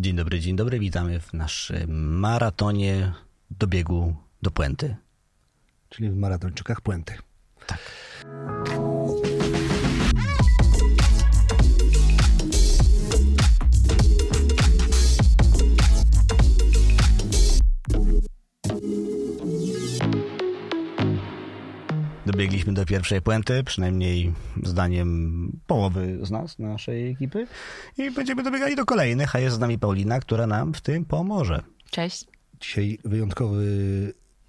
Dzień dobry, dzień dobry. Witamy w naszym maratonie do biegu do puenty. Czyli w maratończykach puenty. Tak. Dobiegliśmy do pierwszej puenty, przynajmniej zdaniem połowy z nas, naszej ekipy. I będziemy dobiegali do kolejnych, a jest z nami Paulina, która nam w tym pomoże. Cześć. Dzisiaj wyjątkowy,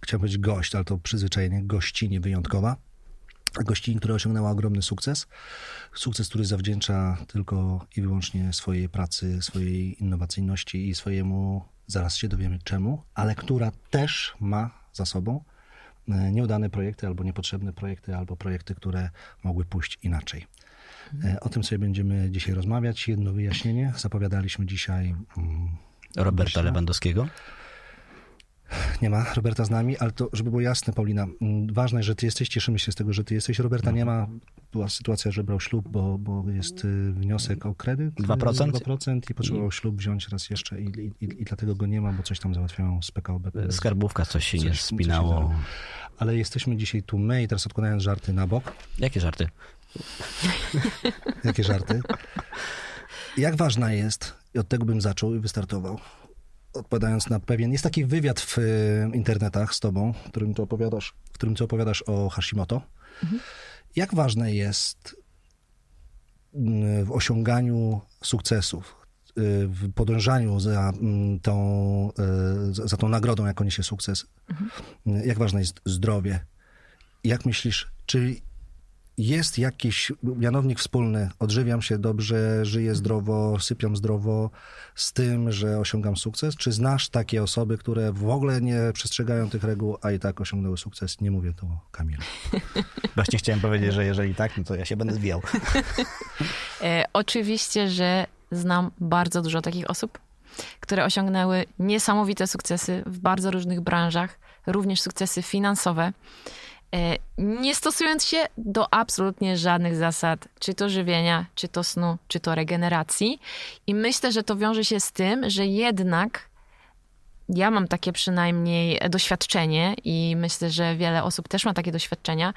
chciałem powiedzieć gość, ale to przyzwyczajenie, gościni wyjątkowa. Gościni, która osiągnęła ogromny sukces. Sukces, który zawdzięcza tylko i wyłącznie swojej pracy, swojej innowacyjności i swojemu, zaraz się dowiemy czemu, ale która też ma za sobą nieudane projekty albo niepotrzebne projekty, albo projekty, które mogły pójść inaczej. E, O tym sobie będziemy dzisiaj rozmawiać. Jedno wyjaśnienie. Zapowiadaliśmy dzisiaj. mm, Roberta Lewandowskiego. Nie ma Roberta z nami, ale to, żeby było jasne, Paulina, mm, ważne, że ty jesteś, cieszymy się z tego, że ty jesteś. Roberta nie ma. Była sytuacja, że brał ślub, bo, bo jest y, wniosek o kredyt. 2%? 2% i potrzebował ślub wziąć raz jeszcze i, i, i, dlatego go nie ma, bo coś tam załatwiają z PKO BP. Skarbówka, coś się nie Coś- się spinało. Ale jesteśmy dzisiaj tu my i teraz odkładając żarty na bok. Jakie żarty? Jakie żarty? Jak ważna jest, i od tego bym zaczął i wystartował, odpowiadając na pewien, jest taki wywiad w y, internetach z tobą, w którym ty opowiadasz, w którym ty opowiadasz o Hashimoto. Jak ważne jest mm, w osiąganiu sukcesów, y, w podążaniu za mm, tą, y, za tą nagrodą, jaką niesie sukces, y, jak ważne jest zdrowie? Jak myślisz, czy jest jakiś mianownik wspólny, odżywiam się dobrze, żyję zdrowo, sypiam zdrowo z tym, że osiągam sukces? Czy znasz takie osoby, które w ogóle nie przestrzegają tych reguł, a i tak osiągnęły sukces? Nie mówię tu o Kamilu. Właśnie chciałem powiedzieć, że jeżeli tak, no to ja się będę zwijał. E, oczywiście, że znam bardzo dużo takich osób, które osiągnęły niesamowite sukcesy w bardzo różnych branżach, również sukcesy finansowe, nie stosując się do absolutnie żadnych zasad, czy to żywienia, czy to snu, czy to regeneracji. I myślę, że to wiąże się z tym, że jednak ja mam takie przynajmniej doświadczenie i myślę, że wiele osób też ma takie doświadczenia,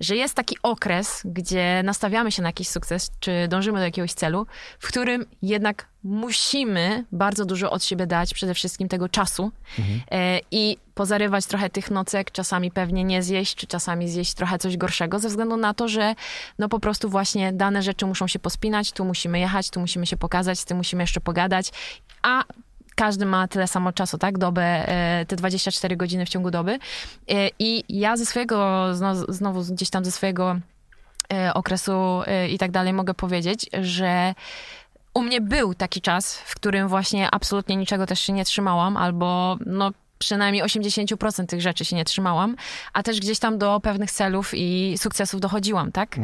że jest taki okres, gdzie nastawiamy się na jakiś sukces, czy dążymy do jakiegoś celu, w którym jednak musimy bardzo dużo od siebie dać, przede wszystkim tego czasu e, i pozarywać trochę tych nocek, czasami pewnie nie zjeść, czy czasami zjeść trochę coś gorszego, ze względu na to, że no po prostu właśnie dane rzeczy muszą się pospinać, tu musimy jechać, tu musimy się pokazać, z tym musimy jeszcze pogadać, a każdy ma tyle samo czasu, tak? Dobę, e, te 24 godziny w ciągu doby. E, I ja ze swojego, znowu, gdzieś tam ze swojego e, okresu i tak dalej mogę powiedzieć, że u mnie był taki czas, w którym właśnie absolutnie niczego też się nie trzymałam, albo no przynajmniej 80% tych rzeczy się nie trzymałam, a też gdzieś tam do pewnych celów i sukcesów dochodziłam, tak?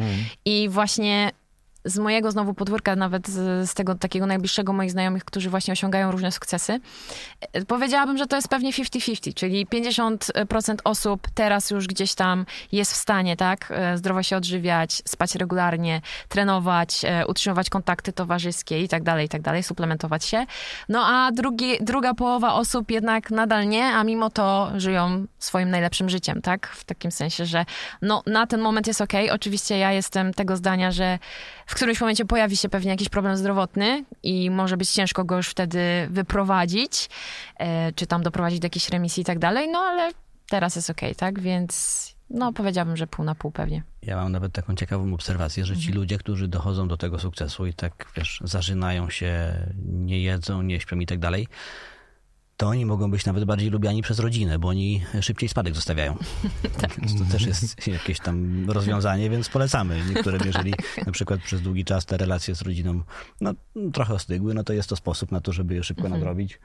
I właśnie z mojego znowu podwórka, nawet z, z tego takiego najbliższego moich znajomych, którzy właśnie osiągają różne sukcesy, e, powiedziałabym, że to jest pewnie 50-50, czyli 50% osób teraz już gdzieś tam jest w stanie, tak, e, zdrowo się odżywiać, spać regularnie, trenować, e, utrzymywać kontakty towarzyskie i tak dalej, i tak dalej, suplementować się. No a drugi, druga połowa osób jednak nadal nie, a mimo to żyją swoim najlepszym życiem, tak? W takim sensie, że no na ten moment jest okej. Oczywiście ja jestem tego zdania, że w którymś momencie pojawi się pewnie jakiś problem zdrowotny i może być ciężko go już wtedy wyprowadzić, e, czy tam doprowadzić do jakiejś remisji i tak dalej, no ale teraz jest okej, tak? Więc no powiedziałabym, że pół na pół pewnie. Ja mam nawet taką ciekawą obserwację, że ci ludzie, którzy dochodzą do tego sukcesu i tak, wiesz, zażynają się, nie jedzą, nie śpią i tak dalej, to oni mogą być nawet bardziej lubiani przez rodzinę, bo oni szybciej spadek zostawiają. Więc to też jest jakieś tam rozwiązanie, więc polecamy niektórym, jeżeli na przykład przez długi czas te relacje z rodziną no, trochę ostygły, no to jest to sposób na to, żeby je szybko nadrobić.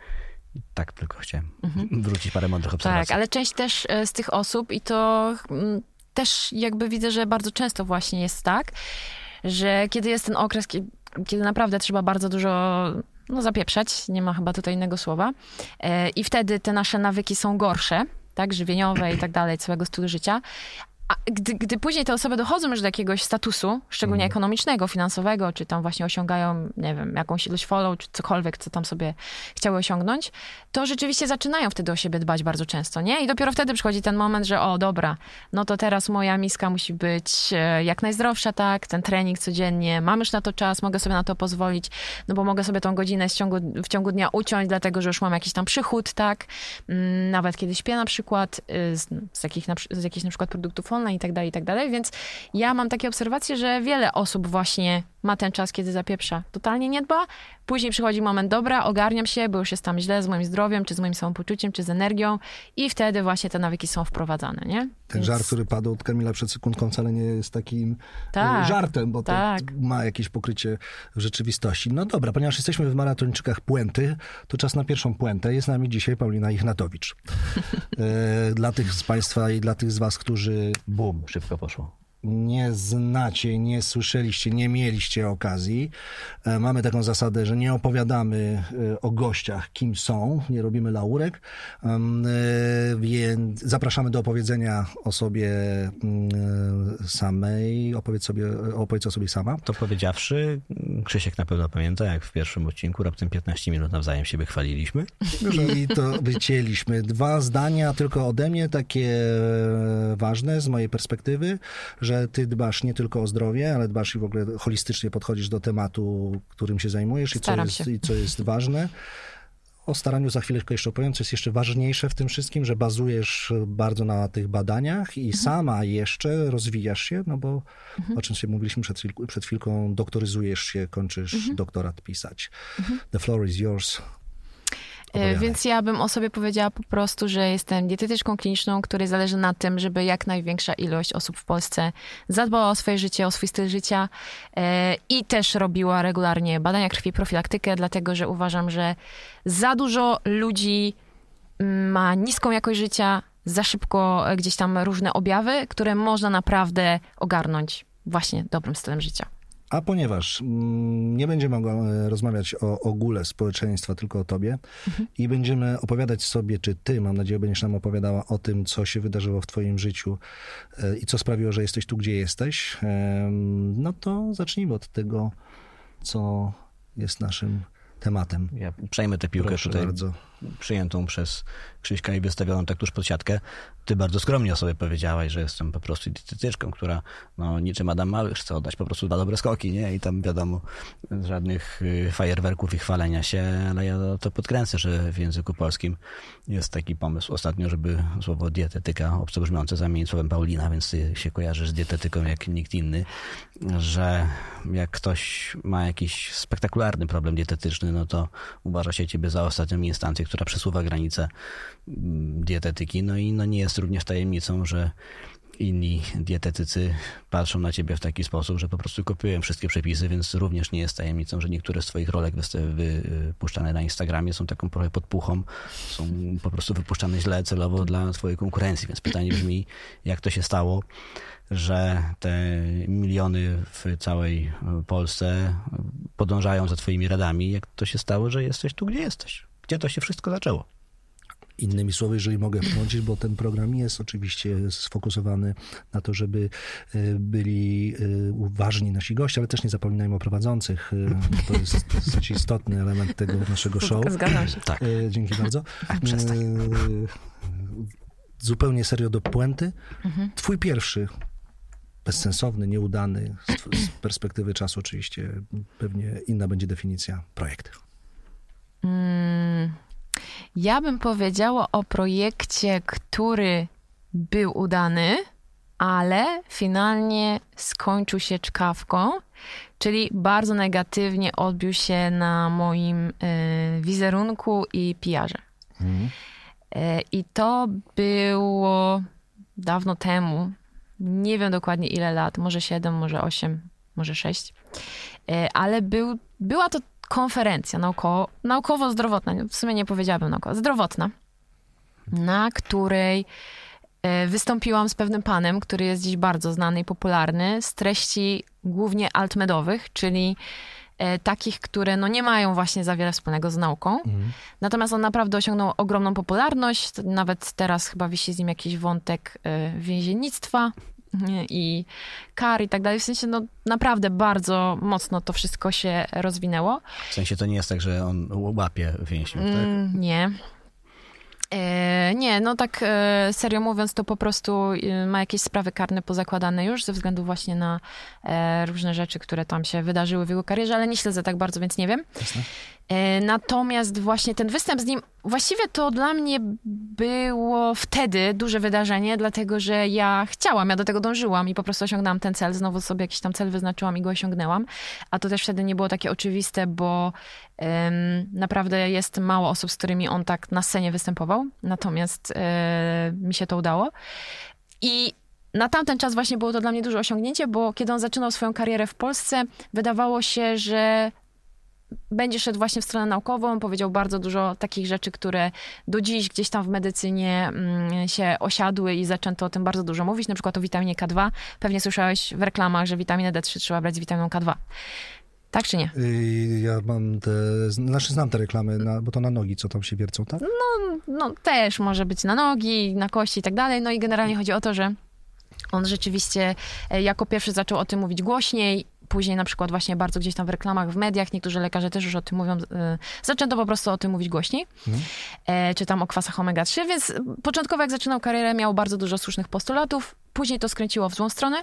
I tak tylko chciałem wrócić parę mądrych obserwacji. Tak, ale część też e, z tych osób i to mm, też jakby widzę, że bardzo często właśnie jest tak, że kiedy jest ten okres, kie- kiedy naprawdę trzeba bardzo dużo no, zapieprzać, nie ma chyba tutaj innego słowa, e, i wtedy te nasze nawyki są gorsze, tak, żywieniowe i tak dalej, całego stylu życia, a gdy, gdy później te osoby dochodzą już do jakiegoś statusu, szczególnie Mhm. ekonomicznego, finansowego, czy tam właśnie osiągają, nie wiem, jakąś ilość follow, czy cokolwiek, co tam sobie chciały osiągnąć, to rzeczywiście zaczynają wtedy o siebie dbać bardzo często, nie? I dopiero wtedy przychodzi ten moment, że o, dobra, no to teraz moja miska musi być e, jak najzdrowsza, tak? Ten trening codziennie, mam już na to czas, mogę sobie na to pozwolić, no bo mogę sobie tą godzinę ciągu, w ciągu dnia uciąć, dlatego że już mam jakiś tam przychód, tak? Mm, Nawet kiedy śpię na przykład, y, z, z, jakich z jakichś na przykład produktów online i tak dalej, i tak dalej, więc ja mam takie obserwacje, że wiele osób właśnie ma ten czas, kiedy zapieprza, totalnie nie dba, później przychodzi moment, dobra, ogarniam się, bo już jest tam źle z moim zdrowiem, czy z moim samopoczuciem, czy z energią i wtedy właśnie te nawyki są wprowadzane, nie? Ten Więc- żart, który padł od Kamila przed sekundką, wcale nie jest takim Tak, e, żartem, bo to tak. ma jakieś pokrycie w rzeczywistości. No dobra, ponieważ jesteśmy w maratończykach puenty, to czas na pierwszą puentę. Jest z nami dzisiaj Paulina Ichnatowicz. E, dla tych z Państwa i dla tych z Was, którzy Bum, szybko poszło. Nie znacie, nie słyszeliście, nie mieliście okazji. E, Mamy taką zasadę, że nie opowiadamy e, o gościach, kim są, nie robimy laurek, e, więc zapraszamy do opowiedzenia o sobie mm, samej. Opowiedz, sobie, opowiedz o sobie sama. To powiedziawszy, Krzysiek na pewno pamięta, jak w pierwszym odcinku raptem 15 minut nawzajem siebie chwaliliśmy. I to wycięliśmy. Dwa zdania tylko ode mnie, takie ważne z mojej perspektywy, że ty dbasz nie tylko o zdrowie, ale dbasz i w ogóle holistycznie podchodzisz do tematu, którym się zajmujesz i co, jest, się. i co jest ważne. O staraniu za chwileczkę jeszcze opowiem, co jest jeszcze ważniejsze w tym wszystkim, że bazujesz bardzo na tych badaniach i Mhm. sama jeszcze rozwijasz się, no bo o czym się mówiliśmy przed, chwil- przed chwilką, doktoryzujesz się, kończysz Mhm. doktorat pisać. The floor is yours. E, Opowiadaj. Więc ja bym o sobie powiedziała po prostu, że jestem dietetyczką kliniczną, której zależy na tym, żeby jak największa ilość osób w Polsce zadbała o swoje życie, o swój styl życia e, i też robiła regularnie badania krwi, profilaktykę, dlatego że uważam, że za dużo ludzi mm, ma niską jakość życia, za szybko e, gdzieś tam różne objawy, które można naprawdę ogarnąć właśnie dobrym stylem życia. A ponieważ mm, nie będziemy mogła- rozmawiać o ogóle społeczeństwa, tylko o tobie i będziemy opowiadać sobie, czy ty, mam nadzieję, będziesz nam opowiadała o tym, co się wydarzyło w twoim życiu e, i co sprawiło, że jesteś tu, gdzie jesteś, no to zacznijmy od tego, co jest naszym tematem. Ja przejmę tę piłkę Proszę tutaj bardzo. Przyjętą przez Krzyśka i wystawioną tak tuż pod siatkę. Ty bardzo skromnie o sobie powiedziałaś, że jestem po prostu dietetyczką, która no, niczym Adam Małysz chce oddać po prostu dwa dobre skoki, nie? I tam wiadomo, żadnych y, fajerwerków i chwalenia się, ale ja to podkręcę, że w języku polskim jest taki pomysł ostatnio, żeby słowo dietetyka obco brzmiące zamienić słowem Paulina, więc ty się kojarzysz z dietetyką jak nikt inny, że jak ktoś ma jakiś spektakularny problem dietetyczny, no to uważa się ciebie za ostatnią instancję, która przesuwa granice mm, dietetyki. No i no nie jest również tajemnicą, że inni dietetycy patrzą na ciebie w taki sposób, że po prostu kopiują wszystkie przepisy, więc również nie jest tajemnicą, że niektóre z twoich rolek wypuszczane na Instagramie są taką trochę podpuchą, są po prostu wypuszczane źle celowo dla twojej konkurencji. Więc pytanie brzmi, jak to się stało, że te miliony w całej Polsce podążają za twoimi radami, jak to się stało, że jesteś tu, gdzie jesteś? Gdzie to się wszystko zaczęło? Innymi słowy, jeżeli mogę wtrącić, bo ten program jest oczywiście sfokusowany na to, żeby y, byli y, ważni nasi goście, ale też nie zapominajmy o prowadzących. bo To jest dosyć istotny element tego naszego show. Zgadzam się. Tak. Dzięki bardzo. Ach, przestań. Zupełnie serio do puenty. Twój pierwszy, bezsensowny, nieudany, z, z perspektywy czasu oczywiście, pewnie inna będzie definicja, projekt. Mm, ja bym powiedziała o projekcie, który był udany, ale finalnie skończył się czkawką, czyli bardzo negatywnie odbił się na moim y, wizerunku i PR-ze. E, I to było dawno temu. Nie wiem dokładnie ile lat, może 7, może 8, może 6. E, Ale był, była to konferencja naukowo, naukowo-zdrowotna, w sumie nie powiedziałabym naukowo, zdrowotna, na której e, wystąpiłam z pewnym panem, który jest dziś bardzo znany i popularny, z treści głównie altmedowych, czyli e, takich, które no nie mają właśnie za wiele wspólnego z nauką. Natomiast on naprawdę osiągnął ogromną popularność. Nawet teraz chyba wisi z nim jakiś wątek e, więziennictwa i kar i tak dalej. W sensie, no naprawdę bardzo mocno to wszystko się rozwinęło. W sensie to nie jest tak, że on łapie więźniów, tak? Mm, nie. E, nie, no tak e, serio mówiąc, to po prostu e, ma jakieś sprawy karne pozakładane już ze względu właśnie na e, różne rzeczy, które tam się wydarzyły w jego karierze, ale nie śledzę tak bardzo, więc nie wiem. Jasne. E, Natomiast właśnie ten występ z nim, właściwie to dla mnie było wtedy duże wydarzenie, dlatego że ja chciałam, ja do tego dążyłam i po prostu osiągnęłam ten cel, znowu sobie jakiś tam cel wyznaczyłam i go osiągnęłam, a to też wtedy nie było takie oczywiste, bo em, naprawdę jest mało osób, z którymi on tak na scenie występował, natomiast e, mi się to udało. I na tamten czas właśnie było to dla mnie duże osiągnięcie, bo kiedy on zaczynał swoją karierę w Polsce, wydawało się, że będzie szedł właśnie w stronę naukową, powiedział bardzo dużo takich rzeczy, które do dziś gdzieś tam w medycynie mm, się osiadły i zaczęto o tym bardzo dużo mówić, na przykład o witaminie K2. Pewnie słyszałeś w reklamach, że witaminę D3 trzeba brać z witaminą K2. Tak czy nie? Y, Ja mam te, znaczy znam te reklamy, na, bo to na nogi, co tam się wiercą, tak? no też może być na nogi, na kości i tak dalej. No i generalnie chodzi o to, że on rzeczywiście e, jako pierwszy zaczął o tym mówić głośniej. Później na przykład właśnie bardzo gdzieś tam w reklamach, w mediach, niektórzy lekarze też już o tym mówią, e, zaczęto po prostu o tym mówić głośniej, e, czy tam o kwasach omega-3, więc początkowo jak zaczynał karierę miał bardzo dużo słusznych postulatów, później to skręciło w złą stronę,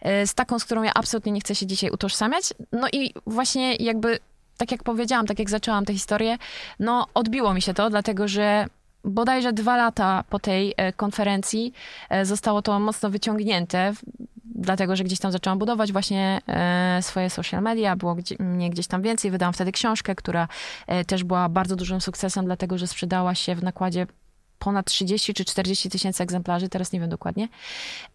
e, z taką, z którą ja absolutnie nie chcę się dzisiaj utożsamiać, no i właśnie jakby, tak jak powiedziałam, tak jak zaczęłam tę historię, no odbiło mi się to, dlatego że bodajże dwa lata po tej e, konferencji zostało to mocno wyciągnięte, dlatego że gdzieś tam zaczęłam budować właśnie e, swoje social media, było gdzie, mnie gdzieś tam więcej. Wydałam wtedy książkę, która e, też była bardzo dużym sukcesem, dlatego że sprzedała się w nakładzie ponad 30 czy 40 tysięcy egzemplarzy, teraz nie wiem dokładnie.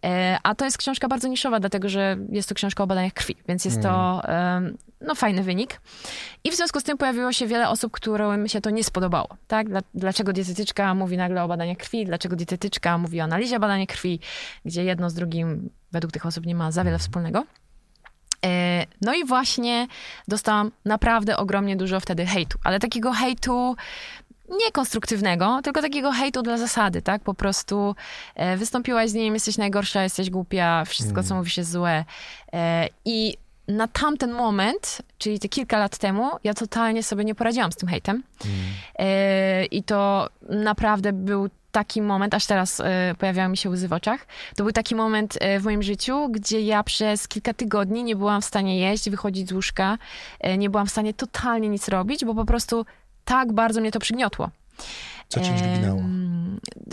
E, A to jest książka bardzo niszowa, dlatego że jest to książka o badaniach krwi, więc jest to em, no, fajny wynik. I w związku z tym pojawiło się wiele osób, którym się to nie spodobało. Tak? Dla- Dlaczego dietetyczka mówi nagle o badaniach krwi? Dlaczego dietetyczka mówi o analizie badania krwi, gdzie jedno z drugim według tych osób nie ma za wiele wspólnego? E, No i właśnie dostałam naprawdę ogromnie dużo wtedy hejtu, ale takiego hejtu nie konstruktywnego, tylko takiego hejtu dla zasady, tak? Po prostu e, wystąpiłaś z nim, jesteś najgorsza, jesteś głupia, wszystko, co mówisz jest złe. E, I na tamten moment, czyli te kilka lat temu, ja totalnie sobie nie poradziłam z tym hejtem. E, I to naprawdę był taki moment, aż teraz e, pojawiają mi się łzy w oczach. To był taki moment e, w moim życiu, gdzie ja przez kilka tygodni nie byłam w stanie jeść, wychodzić z łóżka, e, nie byłam w stanie totalnie nic robić, bo po prostu tak bardzo mnie to przygniotło. Co cię dźwignęło?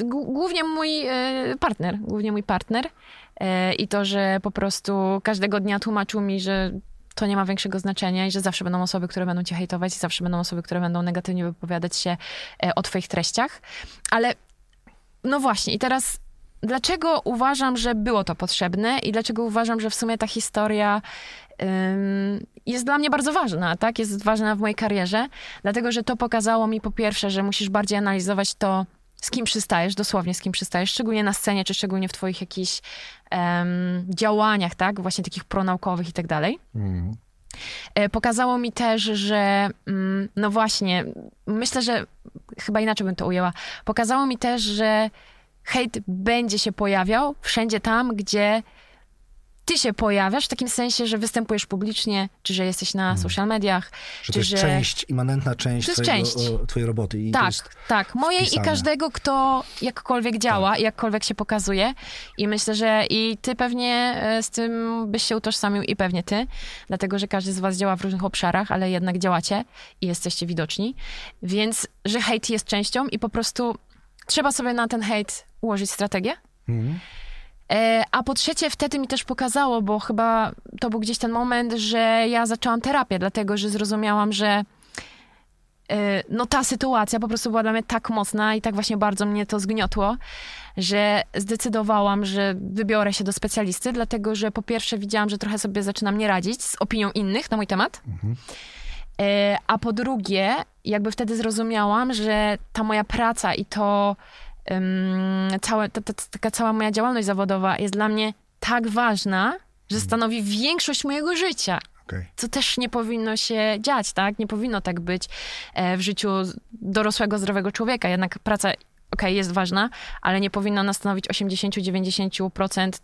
Głównie mój partner, głównie mój partner i to, że po prostu każdego dnia tłumaczył mi, że to nie ma większego znaczenia i że zawsze będą osoby, które będą cię hejtować i zawsze będą osoby, które będą negatywnie wypowiadać się e, o twoich treściach. Ale no właśnie i teraz dlaczego uważam, że było to potrzebne i dlaczego uważam, że w sumie ta historia ym, jest dla mnie bardzo ważna, tak? Jest ważna w mojej karierze, dlatego że to pokazało mi po pierwsze, że musisz bardziej analizować to, z kim przystajesz, dosłownie z kim przystajesz, szczególnie na scenie, czy szczególnie w twoich jakichś em, działaniach, tak? Właśnie takich pronaukowych i tak dalej. Mhm. E, Pokazało mi też, że mm, no właśnie, myślę, że chyba inaczej bym to ujęła. Pokazało mi też, że hejt będzie się pojawiał wszędzie tam, gdzie ty się pojawiasz, w takim sensie, że występujesz publicznie, czy że jesteś na social mediach, Że to jest że... część, immanentna część, To jest twojego, część. o, twojej roboty. I Tak, tak. Mojej i wpisane. każdego, kto jakkolwiek działa i jakkolwiek się pokazuje. I myślę, że i ty pewnie e, z tym byś się utożsamił i pewnie ty, dlatego że każdy z was działa w różnych obszarach, ale jednak działacie i jesteście widoczni. Więc, że hejt jest częścią i po prostu trzeba sobie na ten hejt ułożyć strategię. Mhm. E, A po trzecie, wtedy mi też pokazało, bo chyba to był gdzieś ten moment, że ja zaczęłam terapię, dlatego że zrozumiałam, że e, no ta sytuacja po prostu była dla mnie tak mocna i tak właśnie bardzo mnie to zgniotło, że zdecydowałam, że wybiorę się do specjalisty, dlatego że po pierwsze widziałam, że trochę sobie zaczynam nie radzić z opinią innych na mój temat. E, A po drugie, jakby wtedy zrozumiałam, że ta moja praca i to całe, ta, ta, taka cała moja działalność zawodowa jest dla mnie tak ważna, że stanowi większość mojego życia. Okej. Co też nie powinno się dziać, tak? Nie powinno tak być e, w życiu dorosłego, zdrowego człowieka. Jednak praca, okej, jest ważna, ale nie powinna ona stanowić 80-90%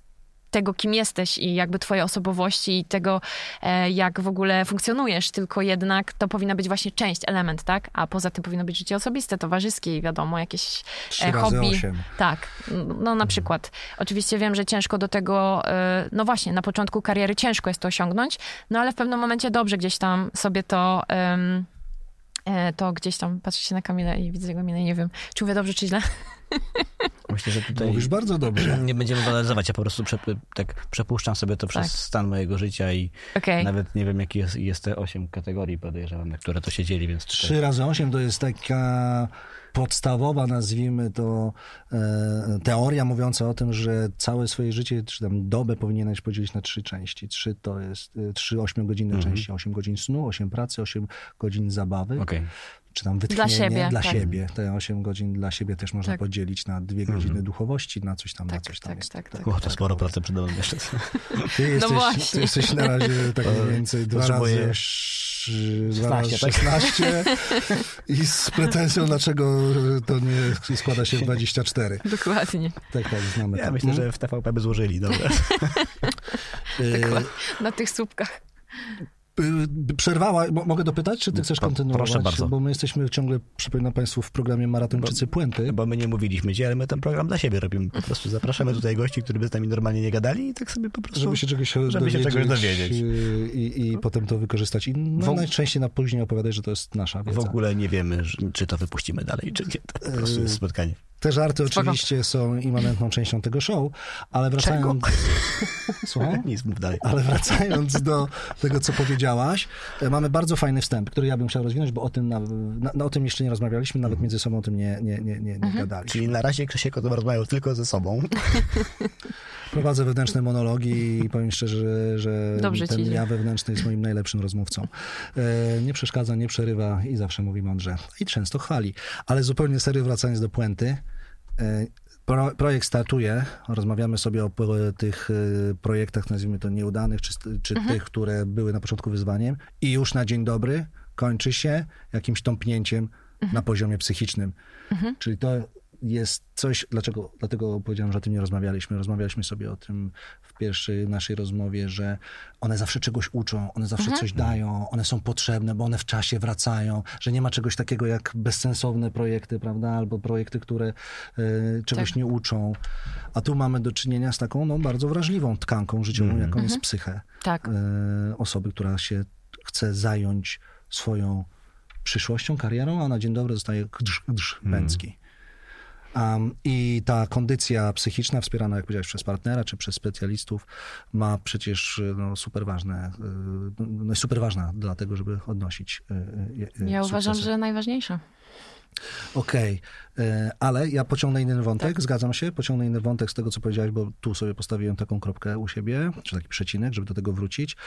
tego, kim jesteś i jakby twojej osobowości i tego, e, jak w ogóle funkcjonujesz, tylko jednak to powinna być właśnie część, element, tak? A poza tym powinno być życie osobiste, towarzyskie i wiadomo, jakieś Trzy e, hobby. Tak, no na przykład. Oczywiście wiem, że ciężko do tego, e, no właśnie, na początku kariery ciężko jest to osiągnąć, no ale w pewnym momencie dobrze gdzieś tam sobie to... to gdzieś tam patrzę się na Kamilę i widzę jego minę i nie wiem, czy mówię dobrze, czy źle. Myślę, że tutaj Mówisz bardzo dobrze. nie będziemy waloryzować. Ja po prostu przep, tak przepuszczam sobie to przez Tak. stan mojego życia i Okej. nawet nie wiem, jaki jest, jest te osiem kategorii, podejrzewam, na które to się dzieli, więc tutaj... 3 razy 8 to jest taka podstawowa, nazwijmy to, e, teoria mówiąca o tym, że całe swoje życie, czy tam dobę powinieneś podzielić na trzy części. Trzy to jest e, trzy ośmiogodzinne Mhm. części. 8 godzin snu, 8 pracy, 8 godzin zabawy. Okej. Czy tam wytchnienie siebie, Dla tak. siebie. Te 8 godzin dla siebie też można Tak. podzielić na dwie godziny duchowości, na coś tam, na Tak, coś tam. tak, jest. tak, tak. O, to sporo pracy przede mną jeszcze. Ty jesteś, właśnie. ty jesteś na razie tak mniej więcej dwa potrzebuję razy, sz- dwa razy 16, tak? 16 i z pretensją, dlaczego to nie składa się w 24. Dokładnie. Tak, tak, znamy Ja to. myślę, że w TVP by złożyli, dobra. Y, Na tych słupkach. Y, Przerwała, mo- mogę dopytać, czy ty chcesz kontynuować? proszę bardzo. Bo my jesteśmy ciągle, przypominam Państwu, w programie Maratończycy Puenty. Bo my nie mówiliśmy ci, ale my ten program dla siebie robimy. Po prostu zapraszamy tutaj gości, którzy by z nami normalnie nie gadali i tak sobie po prostu... Żeby się czegoś żeby dowiedzieć, się czegoś dowiedzieć. y, I, i potem to wykorzystać. I no, W najczęściej na później opowiadać, że to jest nasza W wiedza. ogóle nie wiemy, czy to wypuścimy dalej, czy nie. To po prostu jest spotkanie. Te żarty Spoko. oczywiście są immanentną częścią tego show, ale wracając... Słucham? Nic, mów dalej. Ale wracając do tego, co powiedziałaś, e, mamy bardzo fajny wstęp, który ja bym chciał rozwinąć, bo o tym, na, na, o tym jeszcze nie rozmawialiśmy, nawet między sobą o tym nie, nie, nie, nie, nie gadaliśmy. Czyli na razie Krzysiek o tym rozmawiał tylko ze sobą. Prowadzę wewnętrzne monologi i powiem szczerze, że, że Dobrze ten ja wewnętrzny jest moim najlepszym rozmówcą. E, nie przeszkadza, nie przerywa i zawsze mówi mądrze. I często chwali. Ale zupełnie serio wracając do puenty, Pro, projekt startuje, rozmawiamy sobie o tych e, projektach, nazwijmy to nieudanych, czy, czy tych, które były na początku wyzwaniem. I już na dzień dobry kończy się jakimś tąpnięciem na poziomie psychicznym. Czyli to jest coś, dlaczego, dlatego powiedziałem, że o tym nie rozmawialiśmy. Rozmawialiśmy sobie o tym w pierwszej naszej rozmowie, że one zawsze czegoś uczą, one zawsze coś dają, one są potrzebne, bo one w czasie wracają, że nie ma czegoś takiego jak bezsensowne projekty, prawda, albo projekty, które e, czegoś Tak. nie uczą. A tu mamy do czynienia z taką no, bardzo wrażliwą tkanką życiową, jaką jest psychę Tak. e, osoby, która się chce zająć swoją przyszłością, karierą, a na dzień dobry zostaje kdrz, męski. Um, I ta kondycja psychiczna, wspierana, jak powiedziałeś, przez partnera czy przez specjalistów, ma przecież no, super ważne, y, no, jest super ważna dla tego, żeby odnosić y, y, Ja uważam, sukcesy. że najważniejsze. Okej, e, ale ja pociągnę inny wątek, zgadzam się, pociągnę inny wątek z tego, co powiedziałeś, bo tu sobie postawiłem taką kropkę u siebie, czy taki przecinek, żeby do tego wrócić.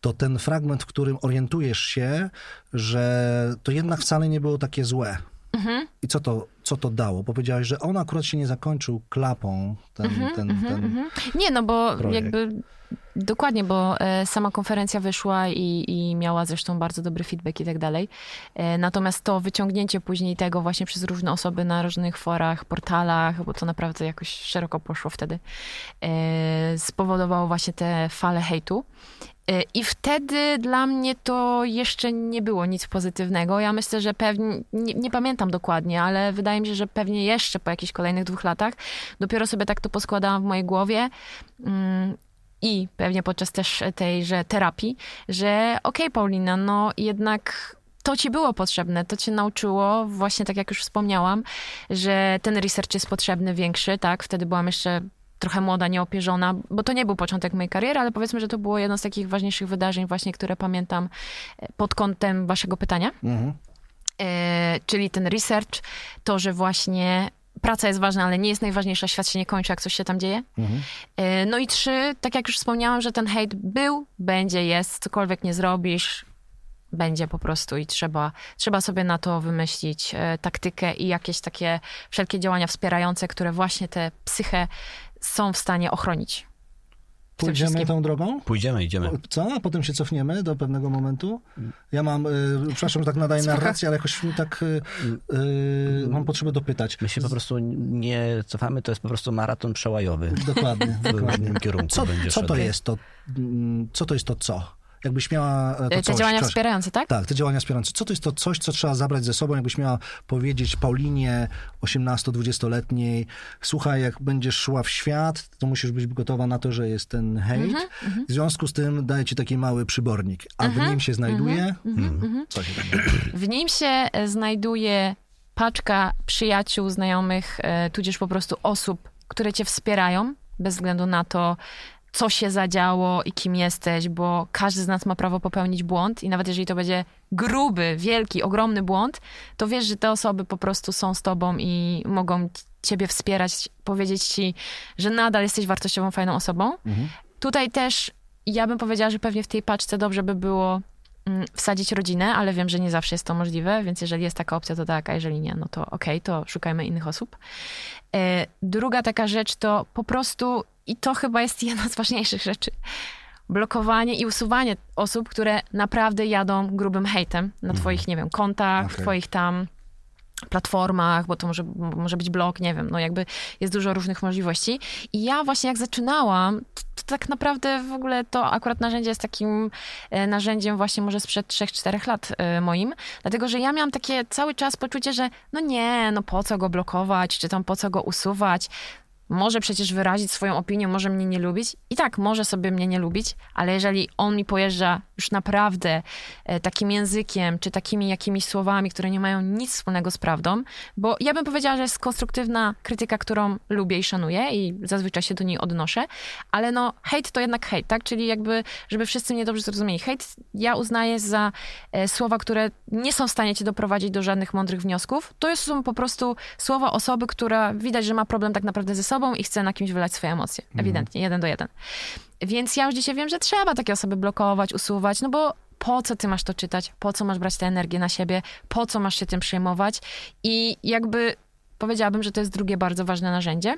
To ten fragment, w którym orientujesz się, że to jednak wcale nie było takie złe. I co to, co to dało? Bo powiedziałeś, że on akurat się nie zakończył klapą, ten, ten, ten Nie, no bo projekt. jakby dokładnie, bo e, sama konferencja wyszła i, i miała zresztą bardzo dobry feedback i tak dalej. E, natomiast to wyciągnięcie później tego właśnie przez różne osoby na różnych forach, portalach, bo to naprawdę jakoś szeroko poszło wtedy, e, spowodowało właśnie te fale hejtu. E, I wtedy dla mnie to jeszcze nie było nic pozytywnego. Ja myślę, że pewnie, nie, nie pamiętam dokładnie, ale wydaje mi się, że pewnie jeszcze po jakichś kolejnych dwóch latach dopiero sobie tak to poskładałam w mojej głowie. Mm, I pewnie podczas też tejże terapii, że okej, Paulina, no jednak to ci było potrzebne, to cię nauczyło, właśnie tak jak już wspomniałam, że ten research jest potrzebny, większy, tak? Wtedy byłam jeszcze trochę młoda, nieopierzona, bo to nie był początek mojej kariery, ale powiedzmy, że to było jedno z takich ważniejszych wydarzeń właśnie, które pamiętam e, pod kątem waszego pytania. Mhm. E, czyli ten research, to, że właśnie praca jest ważna, ale nie jest najważniejsza, świat się nie kończy, jak coś się tam dzieje. Mhm. E, No i trzy, tak jak już wspomniałam, że ten hejt był, będzie, jest, cokolwiek nie zrobisz, będzie po prostu i trzeba, trzeba sobie na to wymyślić e, taktykę i jakieś takie wszelkie działania wspierające, które właśnie tę psychę są w stanie ochronić. pójdziemy tą drogą? Pójdziemy, idziemy. Co? A potem się cofniemy do pewnego momentu? Ja mam, y, przepraszam, że tak nadaję Spoko. narrację, ale jakoś mi tak y, y, mam potrzebę dopytać. My się po prostu nie cofamy, to jest po prostu maraton przełajowy. Dokładnie, W dokładnie. różnym kierunku Co, będzie co to szedł. jest to, mm, co to jest to co? Jakbyś miała e, to Te coś, działania coś. wspierające, tak? Tak, te działania wspierające. Co to jest to coś, co trzeba zabrać ze sobą, jakbyś miała powiedzieć Paulinie 18-20-letniej, słuchaj, jak będziesz szła w świat, to musisz być gotowa na to, że jest ten hejt. W związku z tym daję ci taki mały przybornik. A w nim się znajduje... Hmm. Co się? W nim się znajduje paczka przyjaciół, znajomych, e, tudzież po prostu osób, które cię wspierają, bez względu na to, co się zadziało i kim jesteś, bo każdy z nas ma prawo popełnić błąd i nawet jeżeli to będzie gruby, wielki, ogromny błąd, to wiesz, że te osoby po prostu są z tobą i mogą ciebie wspierać, powiedzieć ci, że nadal jesteś wartościową, fajną osobą. Tutaj też ja bym powiedziała, że pewnie w tej paczce dobrze by było mm, wsadzić rodzinę, ale wiem, że nie zawsze jest to możliwe, więc jeżeli jest taka opcja, to tak, a jeżeli nie, no to okej, to szukajmy innych osób. E, druga taka rzecz to po prostu, i to chyba jest jedna z ważniejszych rzeczy, blokowanie i usuwanie osób, które naprawdę jadą grubym hejtem na twoich, nie wiem, kontach, Okej. twoich tam platformach, bo to może, może być blog, nie wiem, no jakby jest dużo różnych możliwości. I ja właśnie jak zaczynałam, to, to tak naprawdę w ogóle to akurat narzędzie jest takim e, narzędziem właśnie może sprzed 3-4 lat e, moim, dlatego że ja miałam takie cały czas poczucie, że no nie, no po co go blokować, czy tam po co go usuwać, może przecież wyrazić swoją opinię, może mnie nie lubić. I tak, może sobie mnie nie lubić, ale jeżeli on mi pojeżdża już naprawdę e, takim językiem, czy takimi jakimiś słowami, które nie mają nic wspólnego z prawdą, bo ja bym powiedziała, że jest konstruktywna krytyka, którą lubię i szanuję i zazwyczaj się do niej odnoszę, ale no hejt to jednak hejt, tak? Czyli jakby, żeby wszyscy mnie dobrze zrozumieli. Hejt ja uznaję za e, słowa, które nie są w stanie cię doprowadzić do żadnych mądrych wniosków. To są po prostu słowa osoby, która widać, że ma problem tak naprawdę ze sobą i chce na kimś wylać swoje emocje. Ewidentnie, jeden do jeden. Więc ja już dzisiaj wiem, że trzeba takie osoby blokować, usuwać, no bo po co ty masz to czytać? Po co masz brać tę energię na siebie? Po co masz się tym przejmować? I jakby powiedziałabym, że to jest drugie bardzo ważne narzędzie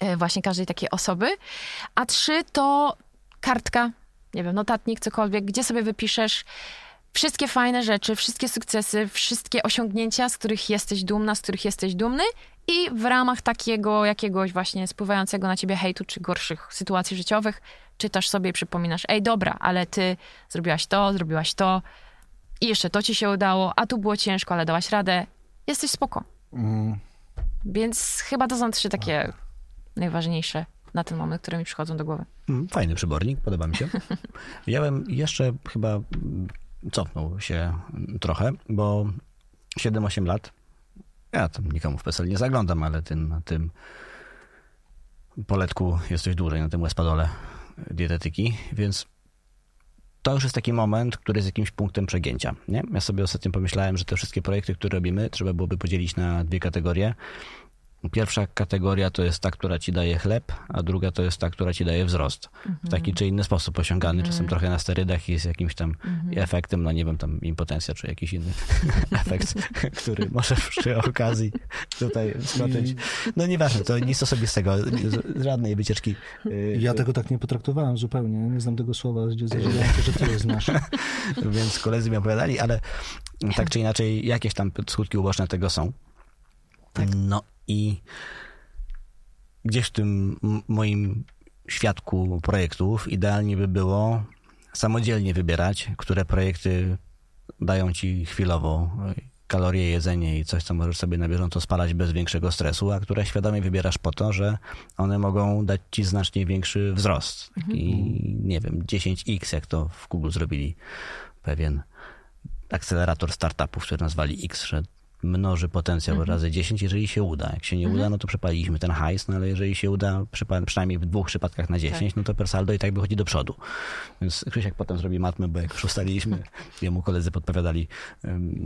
e, właśnie każdej takiej osoby. A trzy to kartka, nie wiem, notatnik, cokolwiek, gdzie sobie wypiszesz wszystkie fajne rzeczy, wszystkie sukcesy, wszystkie osiągnięcia, z których jesteś dumna, z których jesteś dumny i w ramach takiego jakiegoś właśnie spływającego na ciebie hejtu czy gorszych sytuacji życiowych czytasz sobie i przypominasz, ej dobra, ale ty zrobiłaś to, zrobiłaś to i jeszcze to ci się udało, a tu było ciężko, ale dałaś radę. Jesteś spoko. Mm, Więc chyba to są trzy takie najważniejsze na ten moment, które mi przychodzą do głowy. Mm, Fajny przybornik, podoba mi się. Ja bym jeszcze chyba cofnął się trochę, bo 7-8 lat, ja tam nikomu w PESEL nie zaglądam, ale ty na tym poletku jesteś dłużej, na tym espadole dietetyki, więc to już jest taki moment, który jest jakimś punktem przegięcia. Nie? Ja sobie ostatnio pomyślałem, że te wszystkie projekty, które robimy, trzeba byłoby podzielić na dwie kategorie. Pierwsza kategoria to jest ta, która ci daje chleb, a druga to jest ta, która ci daje wzrost. W taki czy inny sposób osiągany, czasem trochę na sterydach i z jakimś tam efektem, no nie wiem, tam impotencja czy jakiś inny efekt, który może przy okazji tutaj skoczyć. No nieważne, to nic osobistego, z- żadnej wycieczki. y, ja tego tak nie potraktowałem zupełnie. Nie znam tego słowa, gdzie się, że ty je znasz. więc koledzy mi opowiadali, ale tak czy inaczej jakieś tam skutki uboczne tego są. No i gdzieś w tym moim świadku projektów idealnie by było samodzielnie wybierać, które projekty dają ci chwilowo kalorie, jedzenie i coś, co możesz sobie na bieżąco spalać bez większego stresu, a które świadomie wybierasz po to, że one mogą dać ci znacznie większy wzrost. I nie wiem, 10x, jak to w Google zrobili pewien akcelerator startupów, który nazwali X, że mnoży potencjał razy 10, jeżeli się uda. Jak się nie uda, no to przepaliliśmy ten hajs, no ale jeżeli się uda, przynajmniej w dwóch przypadkach na 10, no to per saldo i tak wychodzi do przodu. Więc Krzysiek potem zrobi matmę, bo jak już ustaliliśmy, jemu koledzy podpowiadali.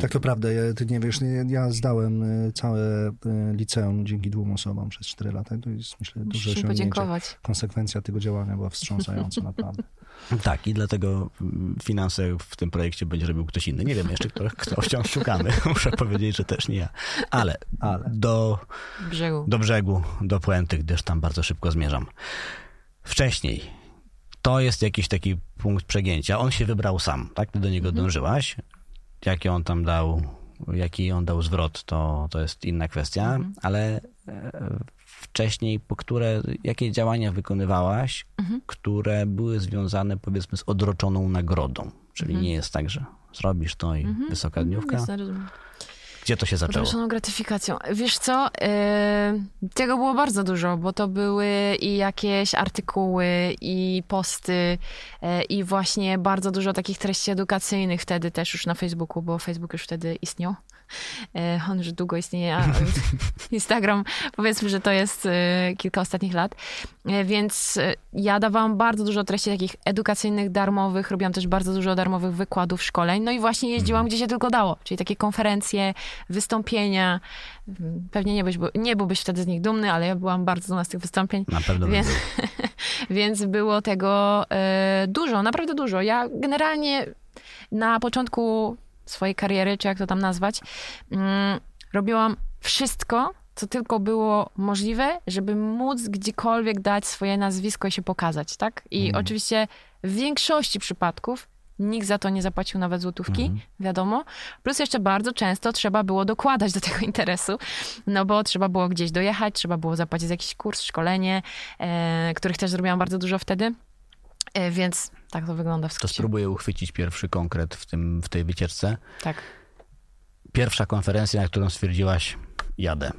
Tak to prawda, ja, ty nie wiesz, nie- ja zdałem y, całe y, liceum dzięki dwóm osobom przez 4 lata. To jest myślę duże osiągnięcie. podziękować. Konsekwencja tego działania była wstrząsająca naprawdę. Tak, i dlatego mm, finanse w tym projekcie będzie robił ktoś inny. Nie wiem jeszcze, kto, kto wciąż szukamy. Muszę powiedzieć, że też nie ja. Ale, Ale. Do, Brzegu. do brzegu, do puenty, gdyż tam bardzo szybko zmierzam. Wcześniej, to jest jakiś taki punkt przegięcia. On się wybrał sam, tak? Ty do niego Mhm. dążyłaś. Jaki on tam dał, jaki on dał zwrot, to, to jest inna kwestia, Mhm. ale e, wcześniej, po które, jakie działania wykonywałaś, Mhm. które były związane powiedzmy z odroczoną nagrodą. Czyli Mhm. nie jest tak, że zrobisz to i wysoka dniówka. Jasne, rozumiem. Gdzie to się zaczęło? Odroczoną gratyfikacją. Wiesz co, yy, tego było bardzo dużo, bo to były i jakieś artykuły, i posty, yy, i właśnie bardzo dużo takich treści edukacyjnych wtedy też już na Facebooku, bo Facebook już wtedy istniał. Yy, on już długo istnieje, a Instagram powiedzmy, że to jest yy, kilka ostatnich lat. Yy, więc ja dawałam bardzo dużo treści takich edukacyjnych, darmowych, robiłam też bardzo dużo darmowych wykładów, szkoleń, no i właśnie jeździłam gdzie się tylko dało, czyli takie konferencje, wystąpienia. Pewnie nie, byś, nie byłbyś wtedy z nich dumny, ale ja byłam bardzo dumna z tych wystąpień. Na pewno Więc, był. więc było tego e, dużo, naprawdę dużo. Ja generalnie na początku swojej kariery, czy jak to tam nazwać, mm, robiłam wszystko, co tylko było możliwe, żeby móc gdziekolwiek dać swoje nazwisko i się pokazać, tak? I oczywiście w większości przypadków nikt za to nie zapłacił nawet złotówki, wiadomo. Plus jeszcze bardzo często trzeba było dokładać do tego interesu, no bo trzeba było gdzieś dojechać, trzeba było zapłacić za jakiś kurs, szkolenie, e, których też zrobiłam bardzo dużo wtedy. E, więc tak to wygląda w To skrócie. spróbuję uchwycić pierwszy konkret w, tym, w tej wycieczce. Tak. Pierwsza konferencja, na którą stwierdziłaś, jadę.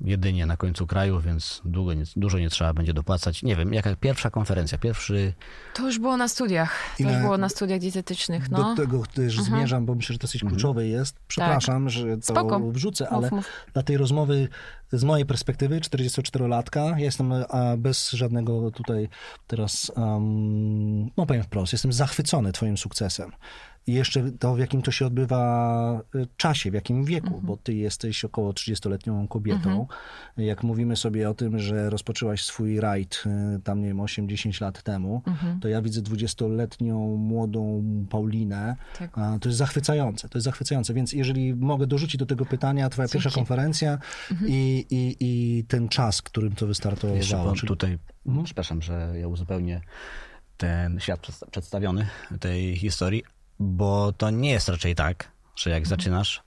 Jedynie na końcu kraju, więc długo nie, dużo nie trzeba będzie dopłacać. Nie wiem, jaka pierwsza konferencja, pierwszy... To już było na studiach. To I już na- było na studiach dietetycznych, no. Do tego też zmierzam, bo myślę, że to dosyć kluczowe jest. Przepraszam, że to Spoko. wrzucę, Mów, ale mów. dla tej rozmowy z mojej perspektywy, 44-latka, ja jestem bez żadnego tutaj teraz, um, no powiem wprost, jestem zachwycony twoim sukcesem. I jeszcze to, w jakim to się odbywa y, czasie, w jakim wieku, Mhm. bo ty jesteś około 30-letnią kobietą. Jak mówimy sobie o tym, że rozpoczęłaś swój rajd y, tam, nie wiem, 8-10 lat temu, Mhm. to ja widzę 20-letnią młodą Paulinę. Tak. To jest zachwycające, to jest zachwycające. Więc jeżeli mogę dorzucić do tego pytania, twoja pierwsza konferencja i, i, i ten czas, którym to Jeszcze wystartowało. bo Czyli tutaj, przepraszam, że ja uzupełnię ten świat przedsta- przedstawiony tej historii, bo to nie jest raczej tak, że jak zaczynasz,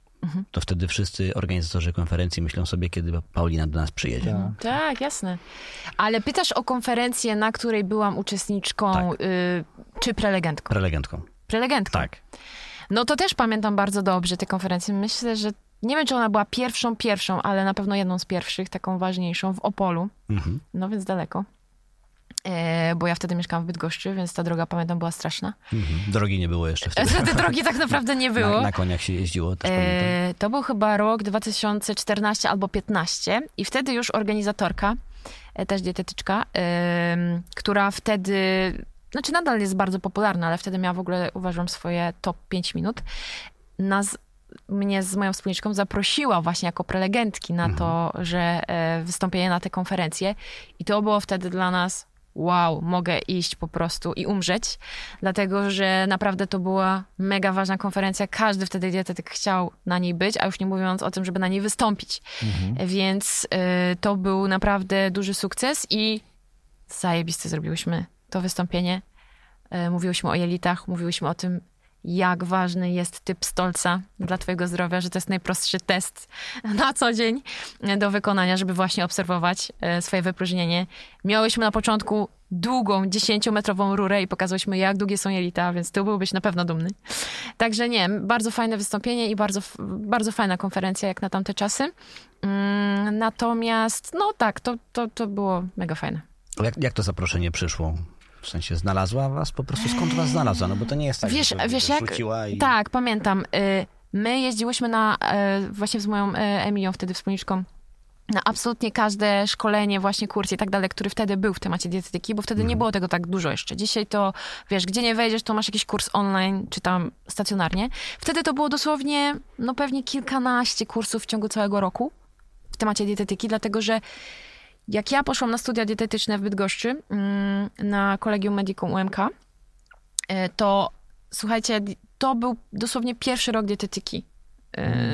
to wtedy wszyscy organizatorzy konferencji myślą sobie, kiedy Paulina do nas przyjedzie. Tak, jasne. Ale pytasz o konferencję, na której byłam uczestniczką, Tak. y, czy prelegentką? Prelegentką. Prelegentką. Tak. No to też pamiętam bardzo dobrze tę konferencję. Myślę, że nie wiem, czy ona była pierwszą, pierwszą, ale na pewno jedną z pierwszych, taką ważniejszą w Opolu. Mhm. No więc daleko. E, bo ja wtedy mieszkałam w Bydgoszczy, więc ta droga, pamiętam, była straszna. Mhm. Drogi nie było jeszcze wtedy. Te drogi tak naprawdę nie było. Na, na koniach się jeździło, też pamiętam. E, to był chyba rok 2014 albo 15 i wtedy już organizatorka, e, też dietetyczka, która wtedy, znaczy nadal jest bardzo popularna, ale wtedy miała w ogóle, uważam, swoje top 5 minut, nas, mnie z moją wspólniczką zaprosiła właśnie jako prelegentki na to, że e, wystąpienie na tę konferencję i to było wtedy dla nas wow, mogę iść po prostu i umrzeć, dlatego że naprawdę to była mega ważna konferencja. Każdy wtedy dietetyk chciał na niej być, a już nie mówiąc o tym, żeby na niej wystąpić. Więc y, to był naprawdę duży sukces i zajebiste zrobiłyśmy to wystąpienie. Y, mówiłyśmy o jelitach, mówiłyśmy o tym, jak ważny jest typ stolca dla twojego zdrowia, że to jest najprostszy test na co dzień do wykonania, żeby właśnie obserwować e, swoje wypróżnienie. Miałyśmy na początku długą, 10-metrową rurę i pokazałyśmy, jak długie są jelita, więc tu byłbyś na pewno dumny. Także nie, bardzo fajne wystąpienie i bardzo, bardzo fajna konferencja jak na tamte czasy. Mm, Natomiast, no tak, to, to, to było mega fajne. Jak, jak to zaproszenie przyszło? W sensie znalazła was po prostu? Skąd was znalazła? No bo to nie jest tak, Wiesz, że wiesz jak... i... Tak, pamiętam. Y, My jeździłyśmy na, y, właśnie z moją y, Emilią, wtedy wspólniczką, na absolutnie każde szkolenie, właśnie kurs i tak dalej, który wtedy był w temacie dietetyki, bo wtedy nie było tego tak dużo jeszcze. Dzisiaj to, wiesz, gdzie nie wejdziesz, to masz jakiś kurs online, czy tam stacjonarnie. Wtedy to było dosłownie, no pewnie kilkanaście kursów w ciągu całego roku w temacie dietetyki, dlatego że jak ja poszłam na studia dietetyczne w Bydgoszczy mm, na Kolegium Medicum UMK, e, to słuchajcie, to był dosłownie pierwszy rok dietetyki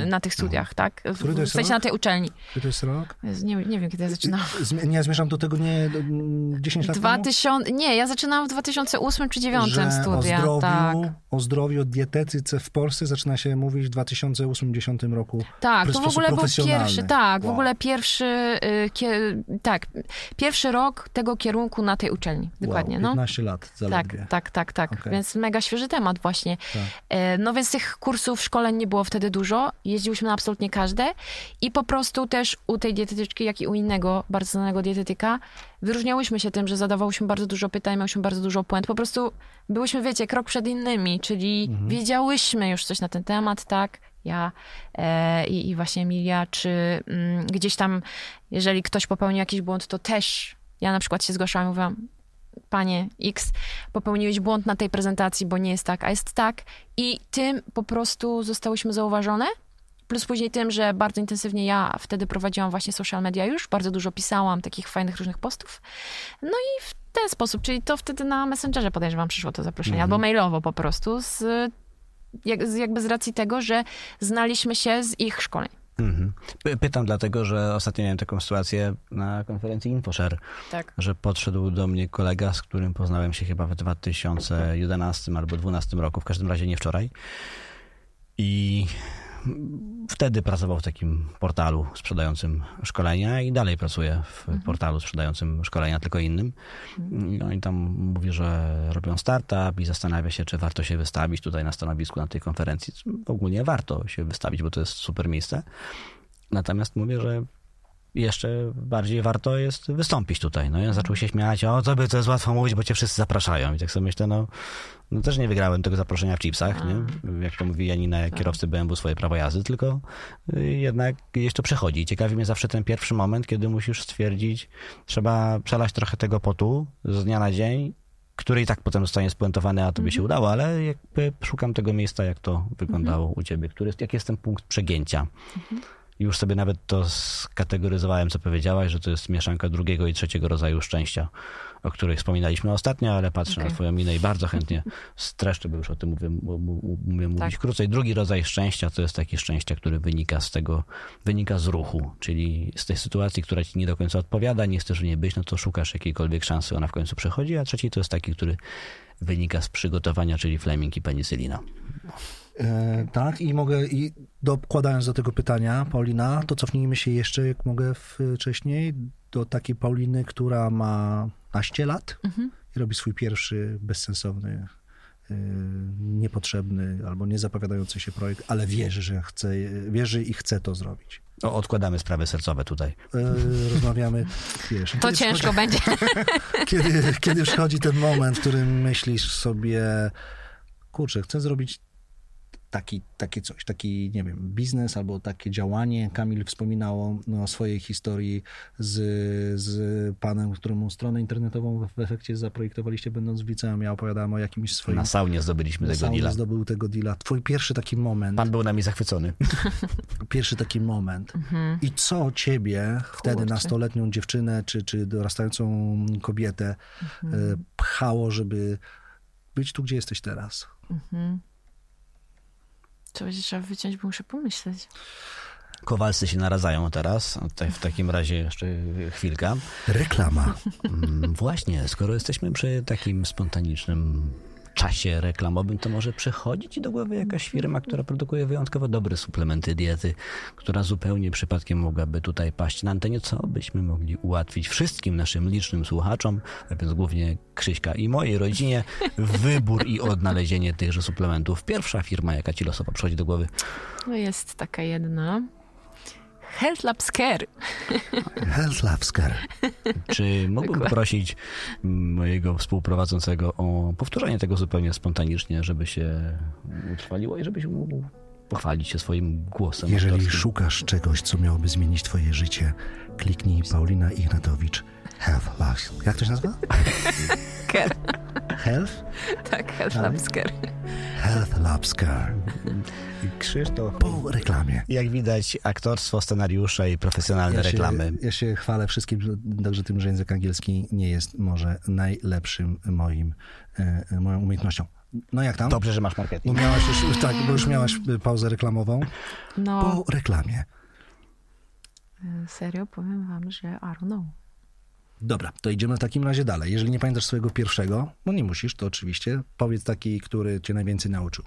na tych studiach, tak? W, Który to jest w sensie rok? na tej uczelni. Który to jest rok? Nie, nie wiem, kiedy ja zaczynałam. Zmi- Nie, zmierzam do tego nie mm, 10 lat temu? 2000, nie, ja zaczynałam w 2008 czy 2009 że studia. o zdrowiu, tak, o zdrowiu, o dietetyce w Polsce zaczyna się mówić w 2080 roku. tak w to w ogóle był pierwszy, tak, w Wow. ogóle pierwszy, y, kie, tak, pierwszy rok tego kierunku na tej uczelni. Dokładnie, wow, no. 15 lat Tak, zaledwie. tak, tak, tak. Okej. Więc mega świeży temat właśnie. Tak. E, No więc tych kursów, szkoleń nie było wtedy dużo. Jeździłyśmy na absolutnie każde. I po prostu też u tej dietetyczki, jak i u innego bardzo znanego dietetyka, wyróżniałyśmy się tym, że zadawałyśmy bardzo dużo pytań, miałyśmy bardzo dużo błęd. Po prostu byłyśmy, wiecie, krok przed innymi, czyli wiedziałyśmy już coś na ten temat, tak? Ja e, i, i właśnie Emilia, czy mm, gdzieś tam, jeżeli ktoś popełnił jakiś błąd, to też ja na przykład się zgłaszałam i mówiłam, panie X, popełniłeś błąd na tej prezentacji, bo nie jest tak, a jest tak. I tym po prostu zostałyśmy zauważone. Plus później tym, że bardzo intensywnie ja wtedy prowadziłam właśnie social media już, bardzo dużo pisałam takich fajnych różnych postów. No i w ten sposób, czyli to wtedy na Messengerze podejrzewam przyszło to zaproszenie, albo mailowo po prostu, z, jak, z, jakby z racji tego, że znaliśmy się z ich szkoleń. Mhm. Py- Pytam dlatego, że ostatnio miałem taką sytuację na konferencji InfoShare, Tak. że podszedł do mnie kolega, z którym poznałem się chyba w 2011 albo 2012 roku, w każdym razie nie wczoraj. I wtedy pracował w takim portalu sprzedającym szkolenia i dalej pracuje w portalu sprzedającym szkolenia, tylko innym. I oni tam mówi, że robią startup i zastanawia się, czy warto się wystawić tutaj na stanowisku na tej konferencji. Ogólnie warto się wystawić, bo to jest super miejsce. Natomiast mówię, że jeszcze bardziej warto jest wystąpić tutaj. No on zaczął się śmiać, o to by to jest łatwo mówić, bo cię wszyscy zapraszają. I tak sobie myślę, no, no też nie wygrałem tego zaproszenia w chipsach, nie? Jak to mówi Janina, kierowcy BMW swoje prawo jazdy, tylko y, jednak gdzieś to przechodzi. Ciekawi mnie zawsze ten pierwszy moment, kiedy musisz stwierdzić, trzeba przelać trochę tego potu z dnia na dzień, który i tak potem zostanie spuentowany, a to by się udało, ale jakby szukam tego miejsca, jak to wyglądało u ciebie, który, jest- jaki jest ten punkt przegięcia. Już sobie nawet to skategoryzowałem, co powiedziałaś, że to jest mieszanka drugiego i trzeciego rodzaju szczęścia, o których wspominaliśmy ostatnio, ale patrzę na Okej. twoją minę i bardzo chętnie streszczę, bo już o tym mówię, mówię mówić Tak. krócej. Drugi rodzaj szczęścia to jest takie szczęście, które wynika z tego, wynika z ruchu, czyli z tej sytuacji, która ci nie do końca odpowiada, nie chcesz w niej być, no to szukasz jakiejkolwiek szansy, ona w końcu przychodzi, a trzeci to jest taki, który wynika z przygotowania, czyli Fleming i penicylina. E, tak, i mogę, i dokładając do tego pytania, Paulina, to cofnijmy się jeszcze, jak mogę wcześniej, do takiej Pauliny, która ma naście lat i robi swój pierwszy bezsensowny, e, niepotrzebny albo niezapowiadający się projekt, ale wierzy, że chce, wierzy i chce to zrobić. O, odkładamy sprawy sercowe tutaj. E, rozmawiamy, wiesz, To ciężko będzie. kiedy, kiedy przychodzi ten moment, w którym myślisz sobie, kurczę, chcę zrobić taki, takie coś, taki, nie wiem, biznes albo takie działanie. Kamil wspominał no, o swojej historii z, z panem, któremu stronę internetową w efekcie zaprojektowaliście będąc w liceum. Ja opowiadałem o jakimś swoim... Na saunie zdobyliśmy tego Saunie deala. zdobył tego deala. Twój pierwszy taki moment, Pan był nami zachwycony. pierwszy taki moment. I co ciebie, wtedy Kurczę. nastoletnią dziewczynę, czy, czy dorastającą kobietę, e, pchało, żeby być tu, gdzie jesteś teraz? To będzie trzeba wyciąć, bo muszę pomyśleć. Kowalscy się naradzają teraz. W takim razie jeszcze chwilka. Reklama. Mm, Właśnie, skoro jesteśmy przy takim spontanicznym czasie reklamowym, to może przychodzi ci do głowy jakaś firma, która produkuje wyjątkowo dobre suplementy diety, która zupełnie przypadkiem mogłaby tutaj paść na antenie, co byśmy mogli ułatwić wszystkim naszym licznym słuchaczom, a więc głównie Krzyśka i mojej rodzinie, wybór i odnalezienie tychże suplementów. Pierwsza firma, jaka ci losowo przychodzi do głowy. No jest taka jedna. Health Labs Care. Health Labs Care. Czy mógłbym poprosić mojego współprowadzącego o powtórzenie tego zupełnie spontanicznie, żeby się utrwaliło i żebyś mógł pochwalić się swoim głosem. Jeżeli autorskim. szukasz czegoś, co miałoby zmienić twoje życie, kliknij Paulina Ignatowicz. Health Labs. Jak to się nazywa? Care. Health? Tak, Health Dalej? Labs Care. Health Labs Care. Krzysztof, Po reklamie. jak widać, aktorstwo, scenariusze i profesjonalne reklamy. Się, ja się chwalę wszystkim, że- także tym, że język angielski nie jest może najlepszym moim, e, moją umiejętnością. No jak tam? Dobrze, że masz Bo marketing. miałaś już, tak, bo już miałaś pauzę reklamową. No, Po reklamie. e, serio powiem wam, że I don't know. Dobra, to idziemy w takim razie dalej. Jeżeli nie pamiętasz swojego pierwszego, no nie musisz, to oczywiście, powiedz taki, który cię najwięcej nauczył.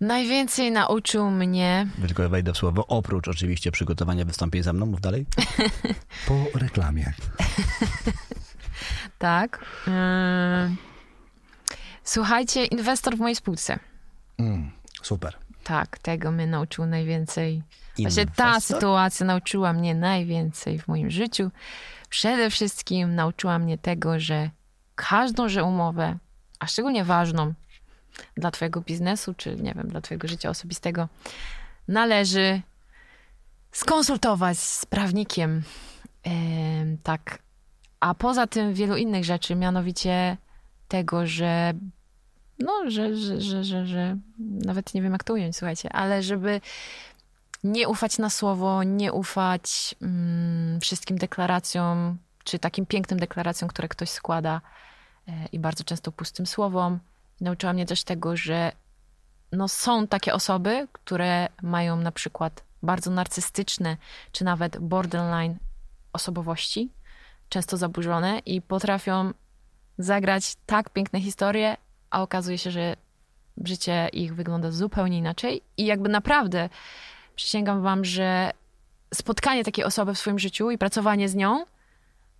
Najwięcej nauczył mnie Tylko wejdę w słowo. Oprócz oczywiście przygotowania wystąpień ze mną, mów dalej. Po reklamie. Tak. Ym, Słuchajcie, inwestor w mojej spółce. Mm, super. Tak, tego mnie nauczył najwięcej. Właśnie ta sytuacja nauczyła mnie najwięcej w moim życiu. Przede wszystkim nauczyła mnie tego, że każdą że umowę, a szczególnie ważną dla twojego biznesu, czy nie wiem, dla twojego życia osobistego, należy skonsultować z prawnikiem. Em, tak. A poza tym wielu innych rzeczy, mianowicie tego, że no, że, że, że, że, że nawet nie wiem, jak to ująć, słuchajcie, ale żeby nie ufać na słowo, nie ufać mm, wszystkim deklaracjom, czy takim pięknym deklaracjom, które ktoś składa e, i bardzo często pustym słowom. Nauczyła mnie też tego, że no, są takie osoby, które mają na przykład bardzo narcystyczne, czy nawet borderline osobowości, często zaburzone i potrafią zagrać tak piękne historie, a okazuje się, że życie ich wygląda zupełnie inaczej i jakby naprawdę przysięgam wam, że spotkanie takiej osoby w swoim życiu i pracowanie z nią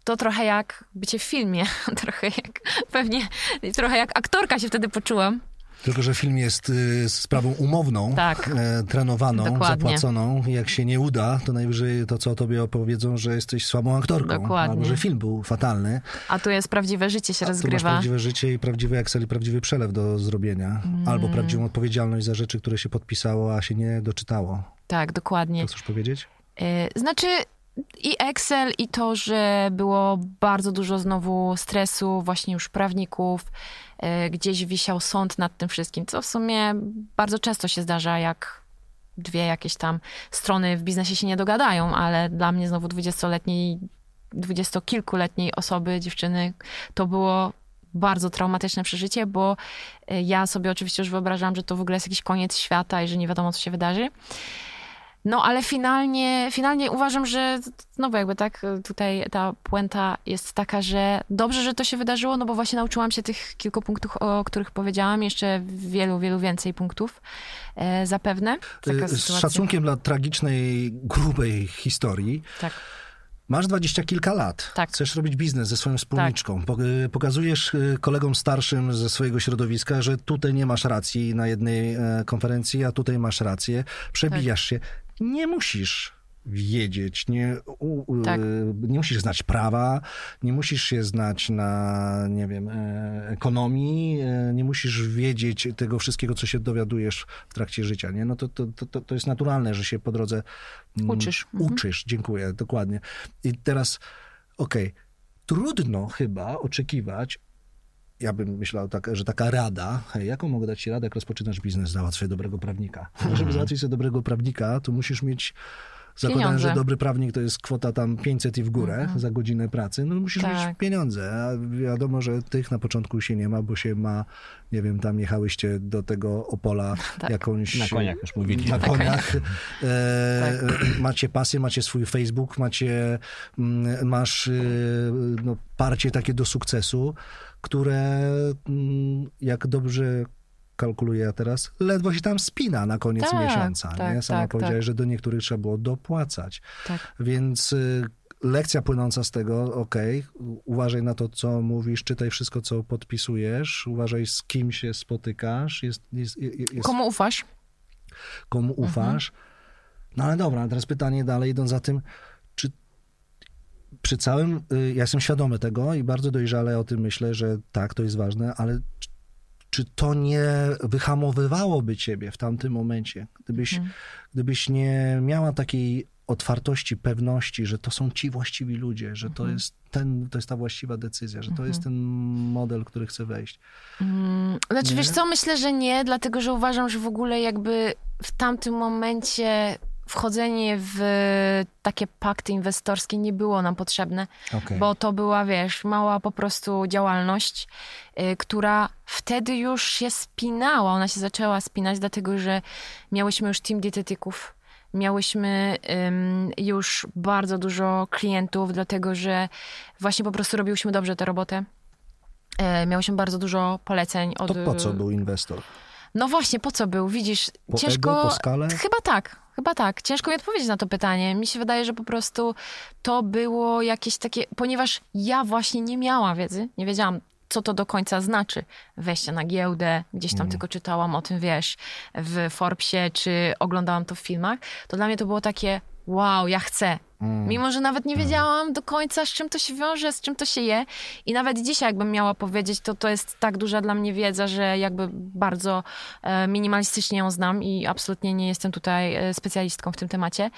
to trochę jak bycie w filmie, trochę jak pewnie, trochę jak aktorka się wtedy poczułam. Tylko, że film jest y, sprawą umowną, Tak. e, trenowaną, Dokładnie. zapłaconą. I Jak się nie uda, to najwyżej to, co o tobie opowiedzą, że jesteś słabą aktorką. Dokładnie. Albo, że film był fatalny. A tu jest prawdziwe życie się Tu masz rozgrywa. prawdziwe życie i prawdziwy Excel i prawdziwy przelew do zrobienia. Mm. Albo prawdziwą odpowiedzialność za rzeczy, które się podpisało, a się nie doczytało. Tak, dokładnie. Co chcesz powiedzieć? Y, Znaczy i Excel, i to, że było bardzo dużo znowu stresu, właśnie już prawników, y, gdzieś wisiał sąd nad tym wszystkim, co w sumie bardzo często się zdarza, jak dwie jakieś tam strony w biznesie się nie dogadają, ale dla mnie znowu dwudziestoletniej, dwudziestokilkuletniej osoby, dziewczyny, to było bardzo traumatyczne przeżycie, bo y, ja sobie oczywiście już wyobrażam, że to w ogóle jest jakiś koniec świata i że nie wiadomo, co się wydarzy. No, ale finalnie, finalnie uważam, że znowu jakby tak tutaj ta puenta jest taka, że dobrze, że to się wydarzyło, no bo właśnie nauczyłam się tych kilku punktów, o których powiedziałam, jeszcze wielu, wielu więcej punktów e, zapewne. Y, Z szacunkiem dla tragicznej, grubej historii, Tak, Masz dwadzieścia kilka lat. Tak. Chcesz robić biznes ze swoją wspólniczką. Po- y, Pokazujesz y, kolegom starszym ze swojego środowiska, że tutaj nie masz racji na jednej e, konferencji, a tutaj masz rację. Przebijasz się. Nie musisz wiedzieć, nie, u, Tak. nie musisz znać prawa, nie musisz się znać na, nie wiem, e, ekonomii, e, nie musisz wiedzieć tego wszystkiego, co się dowiadujesz w trakcie życia, nie? No to, to, to- to, jest naturalne, że się po drodze mm, Uczysz. Mhm. Uczysz, dziękuję, dokładnie. I teraz, okej, trudno chyba oczekiwać, ja bym myślał, tak, że taka rada, hej, jaką mogę dać ci radę, jak rozpoczynasz biznes, załatw dobrego prawnika. Żeby załatwić sobie dobrego prawnika, to musisz mieć Pieniądze. że dobry prawnik to jest kwota tam 500 i w górę za godzinę pracy, no musisz Tak. mieć pieniądze, a wiadomo, że tych na początku się nie ma, bo się ma, nie wiem, tam jechałyście do tego Opola Tak. jakąś... Na koniach już mówiliśmy. Na Tak. koniach. E, Macie pasję, macie swój Facebook, macie, mm, masz y, no, parcie takie do sukcesu, które mm, jak dobrze kalkuluję ja teraz, ledwo się tam spina na koniec Tak, miesiąca. tak, nie? Sama tak, powiedziałeś, tak. że do niektórych trzeba było dopłacać. tak. Więc y, lekcja płynąca z tego, okej, uważaj na to, co mówisz, czytaj wszystko, co podpisujesz, uważaj z kim się spotykasz, jest, jest, jest, Komu ufasz? komu Mhm. ufasz. No ale dobra, teraz pytanie dalej, idąc za tym, czy przy całym, y, ja jestem świadomy tego i bardzo dojrzale o tym myślę, że tak, to jest ważne, ale czy, to nie wyhamowywałoby ciebie w tamtym momencie, gdybyś, Mhm. gdybyś nie miała takiej otwartości, pewności, że to są ci właściwi ludzie, że to jest ten, to jest ta właściwa decyzja, że to jest ten model, który chce wejść. Mm, Znaczy, Nie? wiesz co, myślę, że nie, dlatego że uważam, że w ogóle jakby w tamtym momencie wchodzenie w takie pakty inwestorskie nie było nam potrzebne, Okej. bo to była, wiesz, mała po prostu działalność, y, która wtedy już się spinała. Ona się zaczęła spinać, dlatego że miałyśmy już team dietetyków. Miałyśmy już bardzo dużo klientów, dlatego że właśnie po prostu robiłyśmy dobrze tę robotę. E, miałyśmy bardzo dużo poleceń od... To po co był inwestor? No właśnie, po co był? Widzisz, Po ciężko. ego, po skalę? Chyba tak, chyba tak. Ciężko mi odpowiedzieć na to pytanie. Mi się wydaje, że po prostu to było jakieś takie, ponieważ ja właśnie nie miałam wiedzy, nie wiedziałam, co to do końca znaczy wejście na giełdę, gdzieś tam tylko czytałam o tym, wiesz, w Forbesie, czy oglądałam to w filmach, to dla mnie to było takie, wow, ja chcę. Mimo, że nawet nie wiedziałam do końca, z czym to się wiąże, z czym to się je. I nawet dzisiaj, jakbym miała powiedzieć, to to jest tak duża dla mnie wiedza, że jakby bardzo e, minimalistycznie ją znam i absolutnie nie jestem tutaj e, specjalistką w tym temacie.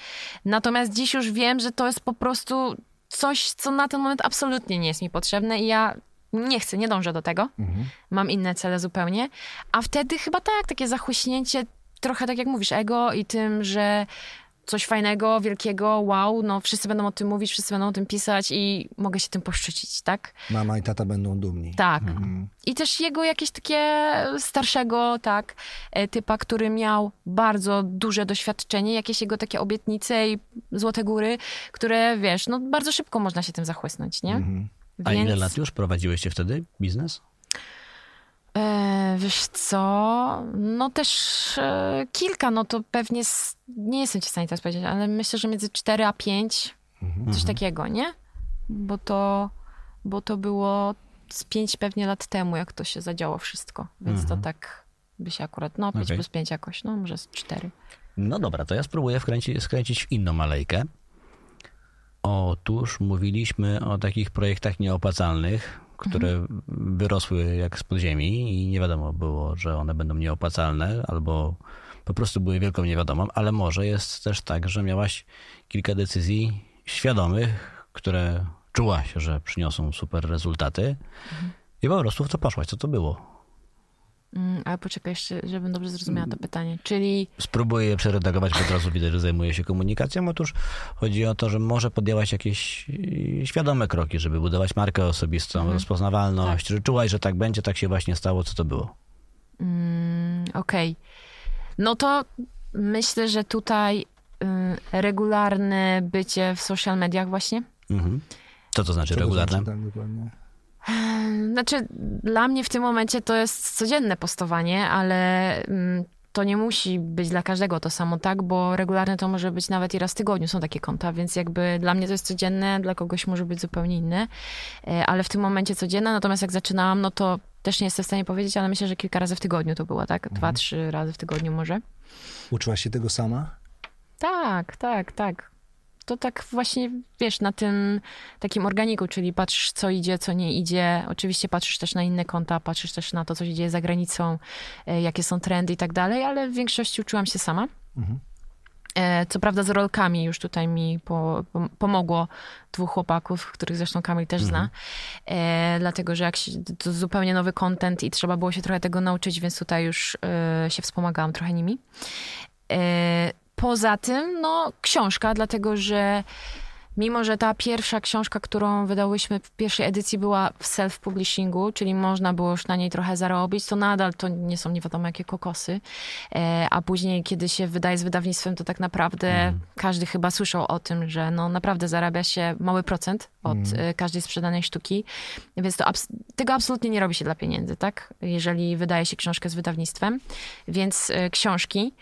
Natomiast dziś już wiem, że to jest po prostu coś, co na ten moment absolutnie nie jest mi potrzebne i ja nie chcę, nie dążę do tego. Mam inne cele zupełnie. A wtedy chyba tak, takie zachłyśnięcie, trochę tak jak mówisz, ego i tym, że coś fajnego, wielkiego, wow, no wszyscy będą o tym mówić, wszyscy będą o tym pisać i mogę się tym poszczycić, tak? Mama i tata będą dumni. Tak. I też jego jakieś takie starszego, tak, e, typa, który miał bardzo duże doświadczenie, jakieś jego takie obietnice i złote góry, które, wiesz, no bardzo szybko można się tym zachłysnąć, nie? A ile lat już prowadziłyście wtedy biznes? E, wiesz co, no też e, kilka, no to pewnie, z, nie jestem ci w stanie teraz powiedzieć, ale myślę, że między 4 a 5, coś takiego, nie? Bo to, bo to było z 5 pewnie lat temu, jak to się zadziało wszystko, więc to tak by się akurat, no 5 Okej. plus 5 jakoś, no może z 4. No dobra, to ja spróbuję wkręcić, skręcić w inną alejkę. Otóż mówiliśmy o takich projektach nieopłacalnych, które wyrosły jak z podziemi i nie wiadomo było, że one będą nieopłacalne albo po prostu były wielką niewiadomą, ale może jest też tak, że miałaś kilka decyzji świadomych, które czułaś, że przyniosą super rezultaty i po prostu w to poszłaś. Co to było? Mm, ale poczekaj jeszcze, żebym dobrze zrozumiała to pytanie, czyli Spróbuję je przeredagować, bo od razu widać, że zajmuję się komunikacją. Otóż chodzi o to, że może podjęłaś jakieś yy, świadome kroki, żeby budować markę osobistą, rozpoznawalność, że czułaś, że tak będzie, tak się właśnie stało. Co to było? Mm, Okej. No to myślę, że tutaj y, regularne bycie w social mediach właśnie. Mhm. Co to znaczy Co to regularne? znaczy, tak, dokładnie? Znaczy, dla mnie w tym momencie to jest codzienne postowanie, ale mm, to nie musi być dla każdego to samo, tak? Bo regularne to może być nawet i raz w tygodniu, są takie konta, więc jakby dla mnie to jest codzienne, dla kogoś może być zupełnie inne, E, ale w tym momencie codzienne, natomiast jak zaczynałam, no to też nie jestem w stanie powiedzieć, ale myślę, że kilka razy w tygodniu to było, tak? Dwa, trzy razy w tygodniu może. Uczyłaś się tego sama? Tak, tak, tak. To tak właśnie, wiesz, na tym takim organiku, czyli patrzysz, co idzie, co nie idzie. Oczywiście patrzysz też na inne konta, patrzysz też na to, co się dzieje za granicą, e, jakie są trendy i tak dalej, ale w większości uczyłam się sama. E, Co prawda z rolkami już tutaj mi po, pom- pomogło dwóch chłopaków, których zresztą Kamil też zna. E, dlatego, że jak się, to zupełnie nowy content i trzeba było się trochę tego nauczyć, więc tutaj już się wspomagałam trochę nimi. Poza tym, no, książka, dlatego że mimo, że ta pierwsza książka, którą wydałyśmy w pierwszej edycji była w self-publishingu, czyli można było już na niej trochę zarobić, to nadal to nie są nie wiadomo jakie kokosy. E, A później, kiedy się wydaje z wydawnictwem, to tak naprawdę każdy chyba słyszał o tym, że no naprawdę zarabia się mały procent od e, każdej sprzedanej sztuki. Więc to abs- tego absolutnie nie robi się dla pieniędzy, tak? Jeżeli wydaje się książkę z wydawnictwem. Więc e, książki.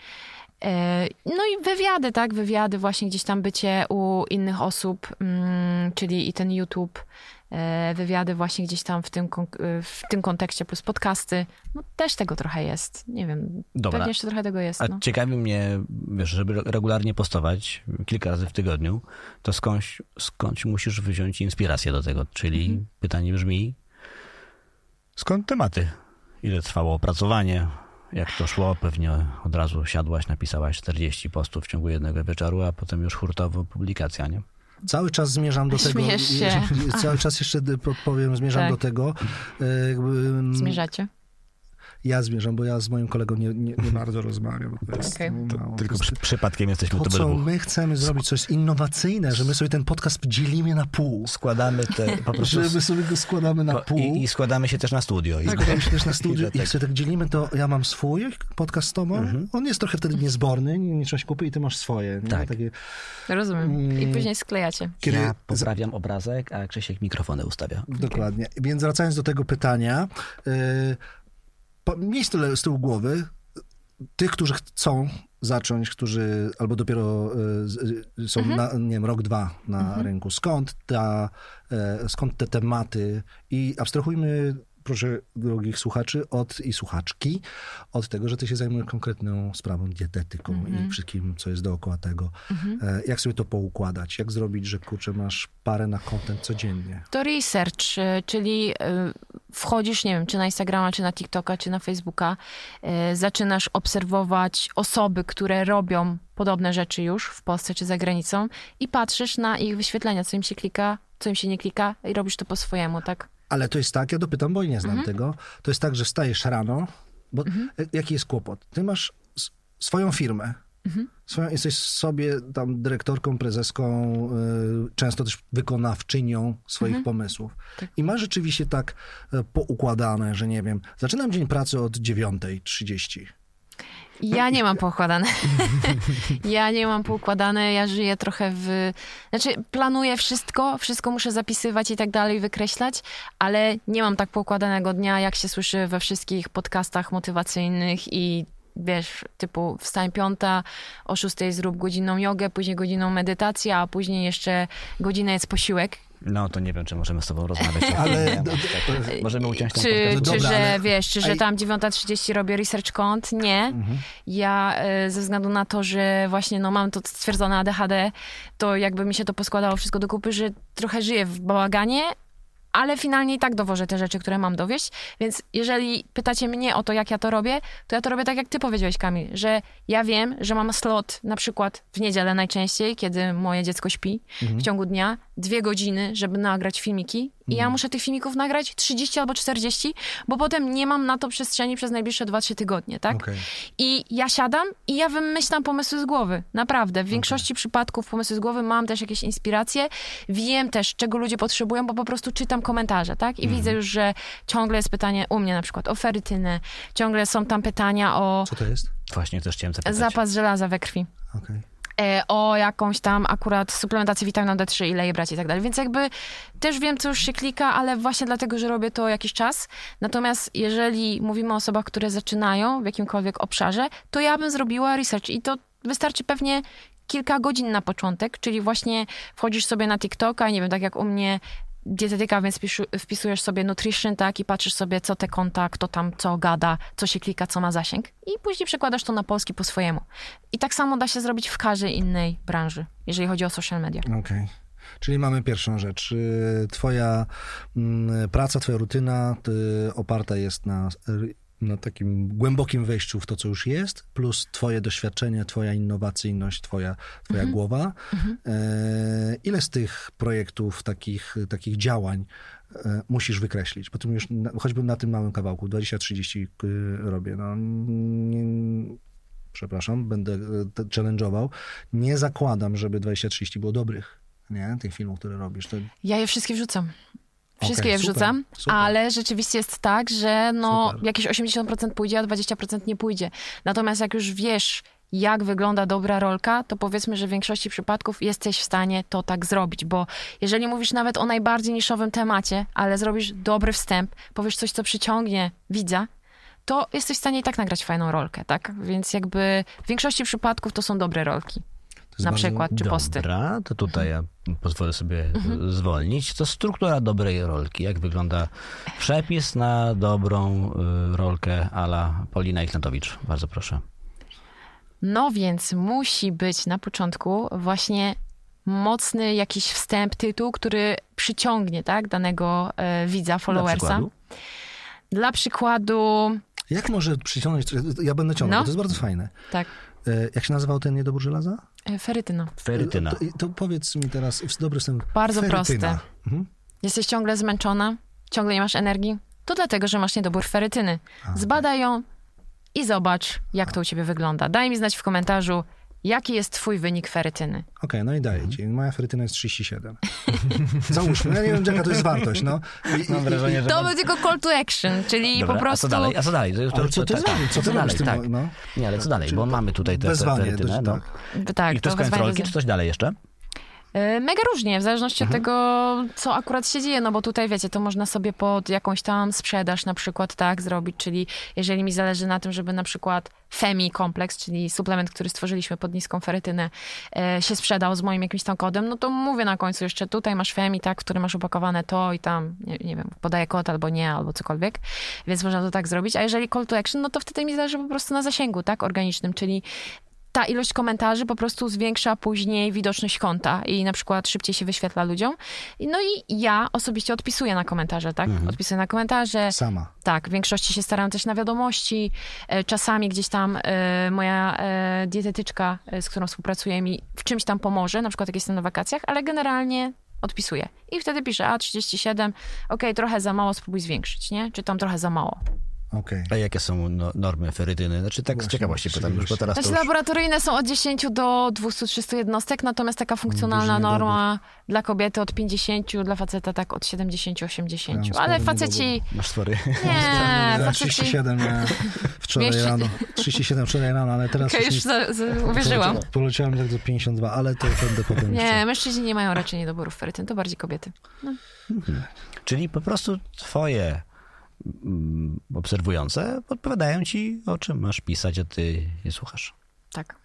E, No i wywiady, tak? Wywiady, właśnie gdzieś tam bycie u innych osób, mm, czyli i ten YouTube, e, wywiady właśnie gdzieś tam w tym, e, w tym kontekście, plus podcasty. No też tego trochę jest. Nie wiem, Dobra. pewnie jeszcze trochę tego jest. A No. ciekawi mnie, wiesz, żeby regularnie postować kilka razy w tygodniu, to skądś, skądś musisz wziąć inspirację do tego. Czyli pytanie brzmi, skąd tematy? Ile trwało opracowanie? Jak to szło? Pewnie od razu siadłaś, napisałaś 40 postów w ciągu jednego wieczoru, a potem już hurtowo publikacja, nie? Cały czas zmierzam do tego. Śmiesz się. Cały czas jeszcze podpowiem, zmierzam Tak. do tego. e, Jakby, mm, Zmierzacie? Ja zmierzam, bo ja z moim kolegą nie, nie, nie bardzo rozmawiam. To jest Okej. no, mało. Tylko To jest- przy, przypadkiem jesteśmy to, co my chcemy zrobić, coś innowacyjne, że my sobie ten podcast dzielimy na pół. Składamy te po prostu... Że my sobie go składamy na pół. I, I składamy się też na studio. I Składamy się też na studiu. dlatego- Jak sobie tak dzielimy, to ja mam swój podcast z tobą. On jest trochę wtedy niezborny, nie, nie trzeba się kupić i ty masz swoje. Nie? Tak. Takie, Rozumiem. I Mm. później sklejacie. kiedy, Ja poprawiam obrazek, a Krzysiek mikrofony ustawia. Dokładnie. Więc wracając do tego pytania, yy, po- miej z tyłu, głowy tych, którzy chcą zacząć, którzy albo dopiero y, y, są, na, nie wiem, rok, dwa na rynku. Skąd, ta, e, skąd te tematy? I abstrahujmy, proszę drogich słuchaczy od, i słuchaczki, od tego, że ty się zajmujesz konkretną sprawą, dietetyką i wszystkim, co jest dookoła tego. E, jak sobie to poukładać? Jak zrobić, że kurczę, masz parę na content codziennie? To research, y, czyli y, wchodzisz, nie wiem, czy na Instagrama, czy na TikToka, czy na Facebooka, zaczynasz obserwować osoby, które robią podobne rzeczy już w Polsce czy za granicą i patrzysz na ich wyświetlenia, co im się klika, co im się nie klika i robisz to po swojemu, tak? Ale to jest tak, ja dopytam, bo nie znam tego. To jest tak, że wstajesz rano, bo e, jaki jest kłopot? Ty masz swoją firmę. Swoją, jesteś sobie tam dyrektorką, prezeską, y, często też wykonawczynią swoich pomysłów. I masz rzeczywiście tak e, poukładane, że nie wiem, zaczynam dzień pracy od 9.30. Ja nie mam poukładane. ja nie mam poukładane, ja żyję trochę w... Znaczy, planuję wszystko, wszystko muszę zapisywać i tak dalej, wykreślać, ale nie mam tak poukładanego dnia, jak się słyszy we wszystkich podcastach motywacyjnych i wiesz, typu wstań piąta, o szóstej zrób godzinną jogę, później godzinną medytację, a później jeszcze godzinę jest posiłek. No to nie wiem, czy możemy z tobą rozmawiać. Ale- Nie, do- tak. Możemy uciąć ten Czy, podcast. No czy dobra, że ale- wiesz, czy że tam 9.30 robię research kont? Nie. Ja e, ze względu na to, że właśnie no, mam to stwierdzone ADHD, to jakby mi się to poskładało wszystko do kupy, że trochę żyję w bałaganie, ale finalnie i tak dowożę te rzeczy, które mam dowieść. Więc jeżeli pytacie mnie o to, jak ja to robię, to ja to robię tak, jak ty powiedziałeś, Kamil, że ja wiem, że mam slot na przykład w niedzielę najczęściej, kiedy moje dziecko śpi w ciągu dnia, dwie godziny, żeby nagrać filmiki i ja muszę tych filmików nagrać 30 albo 40, bo potem nie mam na to przestrzeni przez najbliższe 2-3 tygodnie, tak? Okej. I ja siadam i ja wymyślam pomysły z głowy. Naprawdę. W większości przypadków pomysły z głowy mam też jakieś inspiracje. Wiem też, czego ludzie potrzebują, bo po prostu czytam komentarze, tak? I widzę już, że ciągle jest pytanie u mnie na przykład o ferytynę. Ciągle są tam pytania o Co to jest? Właśnie też chciałem zapytać. zapas żelaza we krwi. Okej. E, o jakąś tam akurat suplementację witaminą D3, ile jej brać i tak dalej. Więc jakby też wiem, co już się klika, ale właśnie dlatego, że robię to jakiś czas. Natomiast jeżeli mówimy o osobach, które zaczynają w jakimkolwiek obszarze, to ja bym zrobiła research i to wystarczy pewnie kilka godzin na początek, czyli właśnie wchodzisz sobie na TikToka, nie wiem, tak jak u mnie dietetyka, więc wpisu, wpisujesz sobie nutrition, tak, i patrzysz sobie, co te konta, kto tam co gada, co się klika, co ma zasięg i później przekładasz to na polski po swojemu. I tak samo da się zrobić w każdej innej branży, jeżeli chodzi o social media. Okej. Czyli mamy pierwszą rzecz. Y, Twoja mm, praca, twoja rutyna y, oparta jest na, na takim głębokim wejściu w to, co już jest, plus twoje doświadczenie, twoja innowacyjność, twoja, twoja głowa. E, Ile z tych projektów, takich, takich działań e, musisz wykreślić? Bo ty już na, choćby na tym małym kawałku, 20-30 y, robię. No, nie, przepraszam, będę e, challenge'ował. Nie zakładam, żeby 20-30 było dobrych, nie? Tych filmów, które robisz. To Ja je wszystkie wrzucam. Wszystkie Okej, je super, wrzucam, super. ale rzeczywiście jest tak, że no, Super. jakieś 80% pójdzie, a 20% nie pójdzie. Natomiast jak już wiesz, jak wygląda dobra rolka, to powiedzmy, że w większości przypadków jesteś w stanie to tak zrobić, bo jeżeli mówisz nawet o najbardziej niszowym temacie, ale zrobisz dobry wstęp, powiesz coś, co przyciągnie widza, to jesteś w stanie i tak nagrać fajną rolkę, tak? Więc jakby w większości przypadków to są dobre rolki. Na przykład, czy posty. Dobra, to tutaj ja pozwolę sobie zwolnić. To struktura dobrej rolki. Jak wygląda przepis na dobrą y, rolkę ala Paulina Ignatowicz? Bardzo proszę. No więc musi być na początku właśnie mocny jakiś wstęp, tytuł, który przyciągnie tak, danego e, widza, Dla followersa. przykładu. Dla przykładu, Jak może przyciągnąć, ja będę ciągnął, No. to jest bardzo fajne. tak, E, Jak się nazywał ten niedobór żelaza? E, ferytyna. Ferytyna. To, to powiedz mi teraz, w dobry wstęp. Bardzo ferytyna. proste. Mhm. Jesteś ciągle zmęczona, ciągle nie masz energii, To dlatego, że masz niedobór ferytyny. Zbadaj ją i zobacz, jak to u ciebie wygląda. Daj mi znać w komentarzu, jaki jest twój wynik ferytyny. Okej, no i daję ci. Moja ferytyna jest 37. Załóżmy, ja nie wiem, jaka to jest wartość, no. I, Mam wrażenie, że... To mam- był tylko call to action, czyli Dobra, po prostu... A co dalej? A co dalej? To, co ty tak? Co ty dalej, tym, tak. no? Nie, ale co dalej? Bo mamy tutaj te, te Wezwanie, ferytynę, dość, no. tak. Tak, I to jest wezwanie koniec rolki, do- czy coś dalej jeszcze? E, Mega różnie, w zależności Mhm. od tego, co akurat się dzieje, no bo tutaj wiecie, to można sobie pod jakąś tam sprzedaż na przykład tak zrobić, czyli jeżeli mi zależy na tym, żeby na przykład Femi Kompleks, czyli suplement, który stworzyliśmy pod niską ferytynę, e, się sprzedał z moim jakimś tam kodem, no to mówię na końcu jeszcze tutaj masz Femi, tak, w którym masz opakowane to i tam, nie, nie wiem, podaję kod albo nie, albo cokolwiek, więc można to tak zrobić, a jeżeli call to action, no to wtedy mi zależy po prostu na zasięgu, tak, organicznym, czyli ta ilość komentarzy po prostu zwiększa później widoczność konta i na przykład szybciej się wyświetla ludziom. No i ja osobiście odpisuję na komentarze, tak? Odpisuję na komentarze. Sama. Tak, w większości się staram też na wiadomości. E, Czasami gdzieś tam e, moja e, dietetyczka, z którą współpracuję, mi w czymś tam pomoże, na przykład jak jestem na wakacjach, ale generalnie odpisuję. I wtedy piszę, a 37, okej, trochę za mało, spróbuj zwiększyć, nie? Czy tam trochę za mało. Okej. A jakie są no, normy ferytyny? Znaczy tak z Właśnie, ciekawości pytam już, bo teraz to Znaczy już... laboratoryjne są od 10 do 200-300 jednostek, natomiast taka funkcjonalna norma dla kobiety od 50, dla faceta tak od 70-80. Ja mam Ale faceci... Masz spory. Nie, Ja faceci... 37 miałem wczoraj Jeszcze- rano. 37 wczoraj rano, ale teraz Okej, już już nie... za, za, uwierzyłam. Poleciałem tak do 52, ale to będę potem Nie, jeszcze... mężczyźni nie mają raczej niedoborów ferytyn, to bardziej kobiety. Czyli po prostu twoje obserwujące podpowiadają ci, o czym masz pisać, a ty je słuchasz. Tak.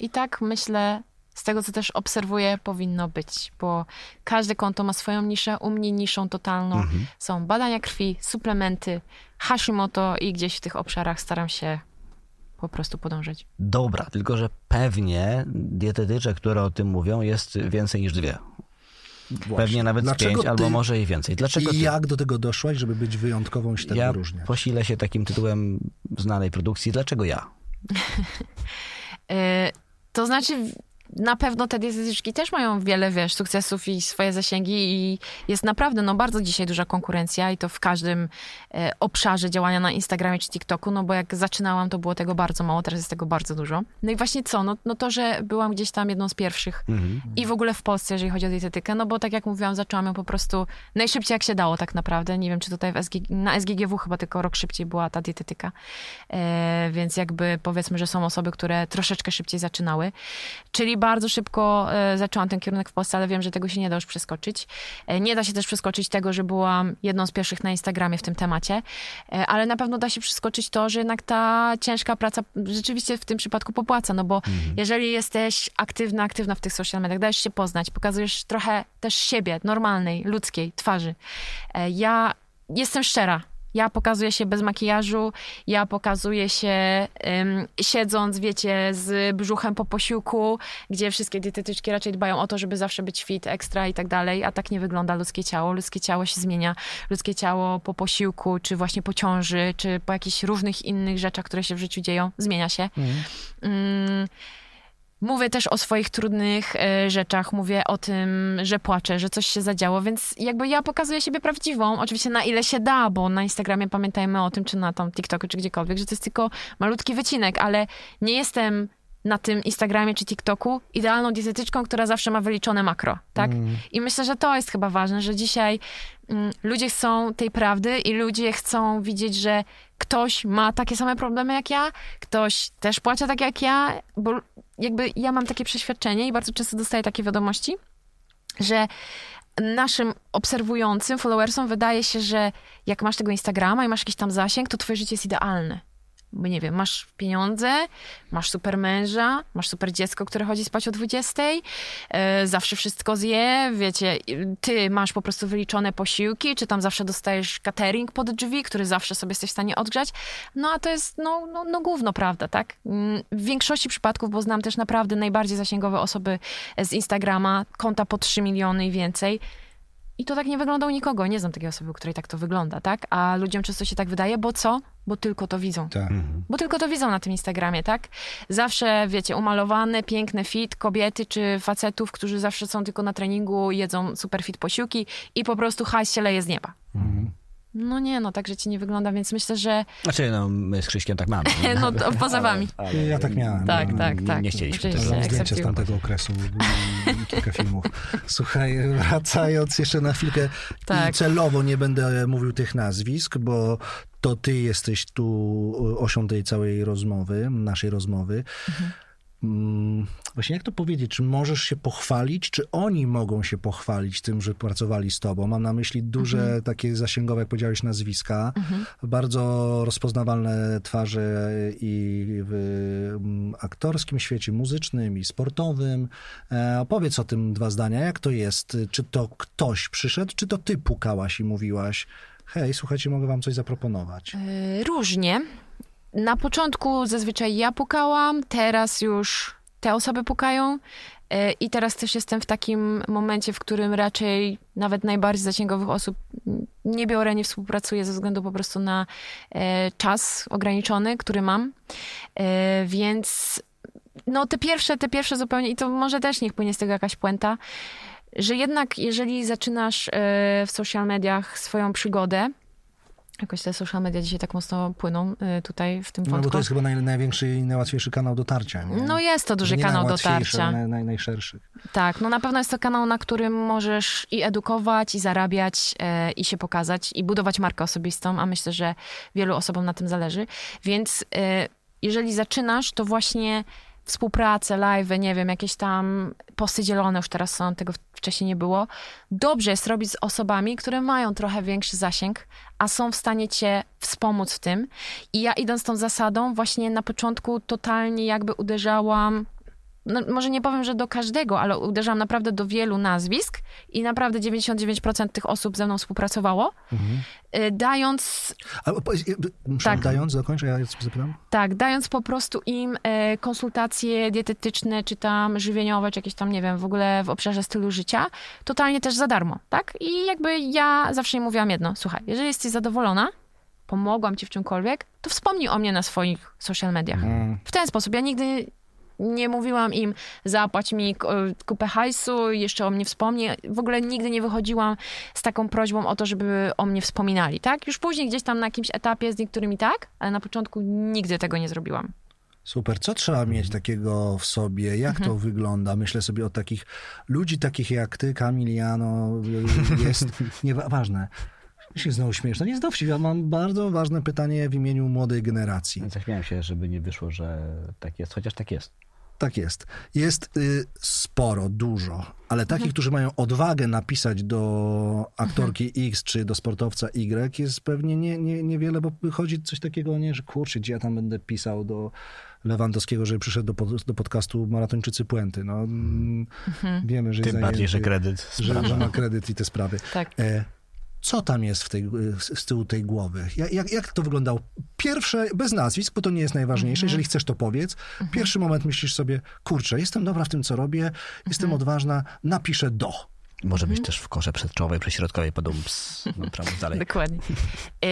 I tak myślę, z tego co też obserwuję, powinno być, bo każde konto ma swoją niszę, u mnie niszą totalną. Są badania krwi, suplementy, Hashimoto i gdzieś w tych obszarach staram się po prostu podążać. Dobra, tylko że pewnie dietetyczek, które o tym mówią, jest więcej niż dwie. Pewnie nawet z Dlaczego pięć, ty- albo może i więcej. Dlaczego ty? I jak do tego doszłaś, żeby być wyjątkową i się tak ja wyróżniać? posilę się takim tytułem znanej produkcji. Dlaczego ja? Yy, to znaczy, na pewno te dietetyczki też mają wiele, wiesz, sukcesów i swoje zasięgi i jest naprawdę, no bardzo dzisiaj duża konkurencja i to w każdym e, obszarze działania na Instagramie czy TikToku, no bo jak zaczynałam, to było tego bardzo mało, teraz jest tego bardzo dużo. No i właśnie co, no, no to, że byłam gdzieś tam jedną z pierwszych i w ogóle w Polsce, jeżeli chodzi o dietetykę, no bo tak jak mówiłam, zaczęłam ją po prostu najszybciej jak się dało tak naprawdę. Nie wiem, czy tutaj SG, na SGGW chyba tylko rok szybciej była ta dietetyka, e, więc jakby powiedzmy, że są osoby, które troszeczkę szybciej zaczynały. Czyli bardzo szybko e, zaczęłam ten kierunek w Polsce, ale wiem, że tego się nie da już przeskoczyć. E, nie da się też przeskoczyć tego, że byłam jedną z pierwszych na Instagramie w tym temacie, e, ale na pewno da się przeskoczyć to, że jednak ta ciężka praca rzeczywiście w tym przypadku popłaca, no bo jeżeli jesteś aktywna, aktywna w tych social mediach, dajesz się poznać, pokazujesz trochę też siebie, normalnej, ludzkiej twarzy. Ja jestem szczera. Ja pokazuję się bez makijażu, ja pokazuję się siedząc, wiecie, z brzuchem po posiłku, gdzie wszystkie dietetyczki raczej dbają o to, żeby zawsze być fit, ekstra i tak dalej, a tak nie wygląda ludzkie ciało. Ludzkie ciało się zmienia. Ludzkie ciało po posiłku, czy właśnie po ciąży, czy po jakichś różnych innych rzeczach, które się w życiu dzieją, zmienia się. Mm, Mówię też o swoich trudnych e, rzeczach, mówię o tym, że płaczę, że coś się zadziało, więc jakby ja pokazuję siebie prawdziwą, oczywiście na ile się da, bo na Instagramie pamiętajmy o tym, czy na tam TikToku, czy gdziekolwiek, że to jest tylko malutki wycinek, ale nie jestem na tym Instagramie czy TikToku idealną dietetyczką, która zawsze ma wyliczone makro, tak? I myślę, że to jest chyba ważne, że dzisiaj mm, ludzie chcą tej prawdy i ludzie chcą widzieć, że ktoś ma takie same problemy jak ja, ktoś też płacze tak jak ja, bo jakby ja mam takie przeświadczenie i bardzo często dostaję takie wiadomości, że naszym obserwującym, followersom wydaje się, że jak masz tego Instagrama i masz jakiś tam zasięg, to twoje życie jest idealne. Bo nie wiem, masz pieniądze, masz super męża, masz super dziecko, które chodzi spać o 20, e, zawsze wszystko zje, wiecie, ty masz po prostu wyliczone posiłki, czy tam zawsze dostajesz catering pod drzwi, który zawsze sobie jesteś w stanie odgrzać. No a to jest, no, no, no gówno, prawda, tak? Mm, W większości przypadków, bo znam też naprawdę najbardziej zasięgowe osoby z Instagrama, konta po 3 miliony i więcej, i to tak nie wygląda u nikogo. Nie znam takiej osoby, u której tak to wygląda, tak? A ludziom często się tak wydaje, bo co? Bo tylko to widzą. Tak. Bo tylko to widzą na tym Instagramie, tak? Zawsze, wiecie, umalowane, piękne fit kobiety czy facetów, którzy zawsze są tylko na treningu, jedzą super fit posiłki i po prostu hajs się leje z nieba. No nie, no tak życie nie wygląda, więc myślę, że Znaczy, no, my z Krzyśkiem tak mamy. no to poza wami. Ale Ja tak miałem. Tak, no. tak, nie, tak. nie chcieliśmy tego. Mam zdjęcie z tamtego okresu, kilka filmów. Słuchaj, wracając jeszcze na chwilkę Tak. i celowo nie będę mówił tych nazwisk, bo to ty jesteś tu osią tej całej rozmowy, naszej rozmowy. Mm, Właśnie jak to powiedzieć, czy możesz się pochwalić, czy oni mogą się pochwalić tym, że pracowali z tobą? Mam na myśli duże takie zasięgowe, jak powiedziałeś, nazwiska, bardzo rozpoznawalne twarze i w mm, aktorskim świecie, muzycznym i sportowym. E, opowiedz o tym dwa zdania. Jak to jest? Czy to ktoś przyszedł, czy to ty pukałaś i mówiłaś hej, słuchajcie, mogę wam coś zaproponować? Y, Różnie. Na początku zazwyczaj ja pukałam, teraz już te osoby pukają. Y, I teraz też jestem w takim momencie, w którym raczej nawet najbardziej zasięgowych osób nie biorę, nie współpracuję ze względu po prostu na e, czas ograniczony, który mam. E, Więc no te pierwsze, te pierwsze zupełnie, i to może też niech płynie z tego jakaś puenta, że jednak jeżeli zaczynasz e, w social mediach swoją przygodę, jakoś te social media dzisiaj tak mocno płyną e, tutaj w tym No wątku. bo to jest chyba naj, największy i najłatwiejszy kanał dotarcia. Nie? No jest to duży Nie kanał dotarcia. Naj, naj, najszerszy. Tak, no na pewno jest to kanał, na którym możesz i edukować, i zarabiać, e, i się pokazać, i budować markę osobistą, a myślę, że wielu osobom na tym zależy. Więc e, jeżeli zaczynasz, to właśnie współpracę, live, nie wiem, jakieś tam posty dzielone już teraz są, tego wcześniej nie było. Dobrze jest robić z osobami, które mają trochę większy zasięg, a są w stanie cię wspomóc w tym. I ja idąc tą zasadą, właśnie na początku totalnie jakby uderzałam no, może nie powiem, że do każdego, ale uderzałam naprawdę do wielu nazwisk i naprawdę 99% tych osób ze mną współpracowało, y, dając, A, e, muszę, Tak. dając, dokończę, ja coś zapytam. tak, dając po prostu im e, konsultacje dietetyczne, czy tam żywieniowe, czy jakieś tam, nie wiem, w ogóle w obszarze stylu życia, totalnie też za darmo, tak? I jakby ja zawsze im mówiłam jedno, słuchaj, jeżeli jesteś zadowolona, pomogłam ci w czymkolwiek, to wspomnij o mnie na swoich social mediach. Mm. W ten sposób. Ja nigdy nie mówiłam im, zapłać mi k- kupę hajsu, jeszcze o mnie wspomnij. W ogóle nigdy nie wychodziłam z taką prośbą o to, żeby o mnie wspominali, tak? Już później gdzieś tam na jakimś etapie z niektórymi tak, ale na początku nigdy tego nie zrobiłam. Super. Co trzeba mieć takiego w sobie? Jak Mhm. to wygląda? Myślę sobie o takich ludzi takich jak ty, Kamiliano, jest nieważne. się znowu śmiesz. No nie ja mam bardzo ważne pytanie w imieniu młodej generacji. Zaśmiałem się, żeby nie wyszło, że tak jest, chociaż tak jest. Tak jest. Jest y, sporo, dużo, ale takich, którzy mają odwagę napisać do aktorki X czy do sportowca Y jest pewnie nie, nie, niewiele, bo wychodzi coś takiego, nie, że kurczę, gdzie ja tam będę pisał do Lewandowskiego, żeby przyszedł do, pod, do podcastu Maratończycy Puenty. No, mm, Wiemy, że jest Tym bardziej, że zajęty, kredyt że, że ma kredyt i te sprawy. Tak. E, co tam jest w tej, z tyłu tej głowy? Jak, jak, to wyglądało? Pierwsze, bez nazwisk, bo to nie jest najważniejsze, jeżeli chcesz to powiedz. Pierwszy moment myślisz sobie, kurczę, jestem dobra w tym, co robię, jestem odważna, napiszę do. Może Mhm. być też w korze przedczołowej, prześrodkowej, podumps, no prawda, dalej. Dokładnie. Yy,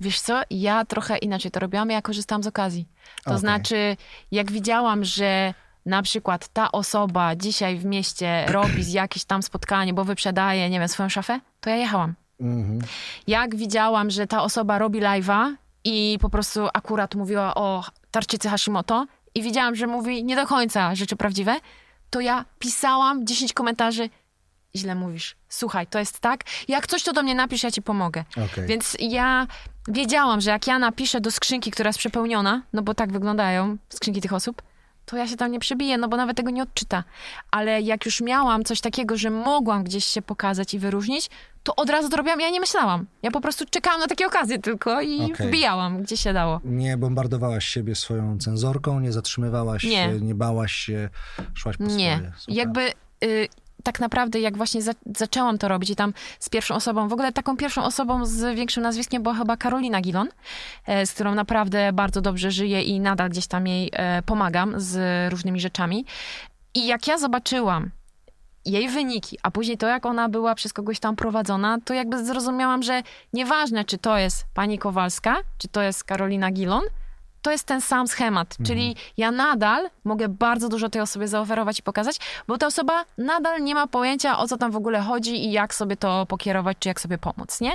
wiesz co, ja trochę inaczej to robiłam, ja korzystałam z okazji. To Okej. znaczy, jak widziałam, że na przykład ta osoba dzisiaj w mieście robi jakieś tam spotkanie, bo wyprzedaje, nie wiem, swoją szafę, to ja jechałam. Mhm. Jak widziałam, że ta osoba robi live'a i po prostu akurat mówiła o tarczycy Hashimoto i widziałam, że mówi nie do końca rzeczy prawdziwe, to ja pisałam 10 komentarzy, źle mówisz, słuchaj, to jest tak, jak coś to do mnie napisz, ja ci pomogę. Okej. Więc ja wiedziałam, że jak ja napiszę do skrzynki, która jest przepełniona, no bo tak wyglądają skrzynki tych osób, to ja się tam nie przebiję, no bo nawet tego nie odczyta. Ale jak już miałam coś takiego, że mogłam gdzieś się pokazać i wyróżnić, to od razu to robiłam, ja nie myślałam. Ja po prostu czekałam na takie okazje tylko i Okej. wbijałam, gdzie się dało. Nie bombardowałaś siebie swoją cenzorką, nie zatrzymywałaś Nie. się, nie bałaś się, szłaś po Nie. swoje. Super. Jakby y, tak naprawdę, jak właśnie za, zaczęłam to robić i tam z pierwszą osobą, w ogóle taką pierwszą osobą z większym nazwiskiem była chyba Karolina Gilon, e, z którą naprawdę bardzo dobrze żyję i nadal gdzieś tam jej e, pomagam z różnymi rzeczami. I jak ja zobaczyłam jej wyniki, a później to, jak ona była przez kogoś tam prowadzona, to jakby zrozumiałam, że nieważne, czy to jest pani Kowalska, czy to jest Karolina Gilon, to jest ten sam schemat, czyli ja nadal mogę bardzo dużo tej osobie zaoferować i pokazać, bo ta osoba nadal nie ma pojęcia, o co tam w ogóle chodzi i jak sobie to pokierować, czy jak sobie pomóc, nie?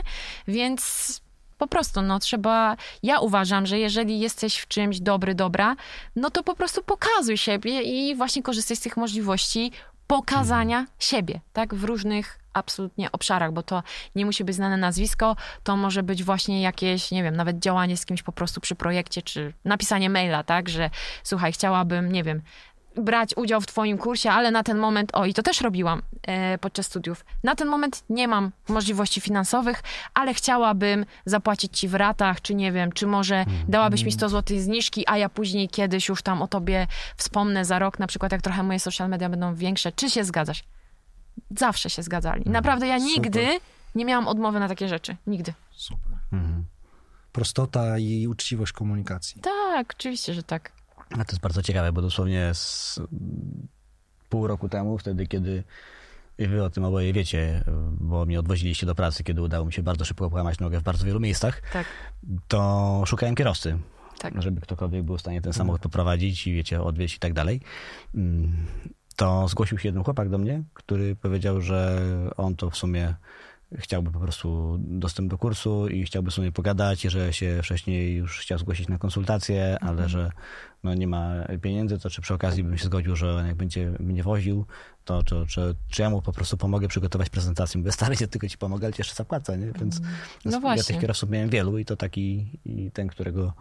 Więc po prostu, no trzeba. Ja uważam, że jeżeli jesteś w czymś dobry, dobra, no to po prostu pokazuj siebie i właśnie korzystaj z tych możliwości pokazania siebie, tak? W różnych absolutnie obszarach, bo to nie musi być znane nazwisko, to może być właśnie jakieś, nie wiem, nawet działanie z kimś po prostu przy projekcie, czy napisanie maila, tak? Że słuchaj, chciałabym, nie wiem, brać udział w twoim kursie, ale na ten moment, o i to też robiłam e, podczas studiów, na ten moment nie mam możliwości finansowych, ale chciałabym zapłacić ci w ratach, czy nie wiem, czy może dałabyś mi 100 zł zniżki, a ja później kiedyś już tam o tobie wspomnę za rok, na przykład jak trochę moje social media będą większe, czy się zgadzasz? Zawsze się zgadzali. Naprawdę ja nigdy nie miałam odmowy na takie rzeczy. Nigdy. Super. Mhm. Prostota i uczciwość komunikacji. Tak, oczywiście, że tak. A to jest bardzo ciekawe, bo dosłownie z pół roku temu, wtedy kiedy i wy o tym oboje wiecie, bo mnie odwoziliście do pracy, kiedy udało mi się bardzo szybko połamać nogę w bardzo wielu miejscach, Tak, to szukałem kierowcy, tak. żeby ktokolwiek był w stanie ten samochód poprowadzić i wiecie, odwieźć i tak dalej. To zgłosił się jeden chłopak do mnie, który powiedział, że on to w sumie chciałby po prostu dostęp do kursu i chciałby w sumie pogadać, że się wcześniej już chciał zgłosić na konsultacje, ale że no nie ma pieniędzy, to czy przy okazji bym się zgodził, że jak będzie mnie woził, to czy, czy, czy ja mu po prostu pomogę przygotować prezentację. Mówię, stary, ja tylko ci pomogę, ale ci jeszcze zapłacę, nie? Więc No ja tych kierowców miałem wielu i to taki i ten, którego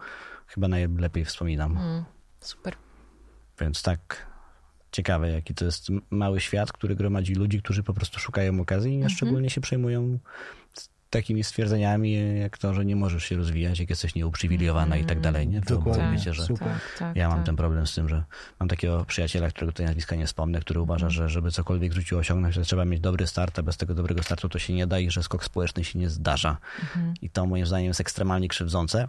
chyba najlepiej wspominam. Mm, super. Więc tak ciekawe, jaki to jest mały świat, który gromadzi ludzi, którzy po prostu szukają okazji Mhm. i szczególnie się przejmują takimi stwierdzeniami, jak to, że nie możesz się rozwijać, jak jesteś nieuprzywilejowana i tak dalej. Nie? Dokładnie. wiecie, że. Tak, tak, ja mam tak. ten problem z tym, że mam takiego przyjaciela, którego tutaj nazwiska nie wspomnę, który uważa, że żeby cokolwiek w życiu osiągnąć, to trzeba mieć dobry start, a bez tego dobrego startu to się nie da i że skok społeczny się nie zdarza. Mhm. I to moim zdaniem jest ekstremalnie krzywdzące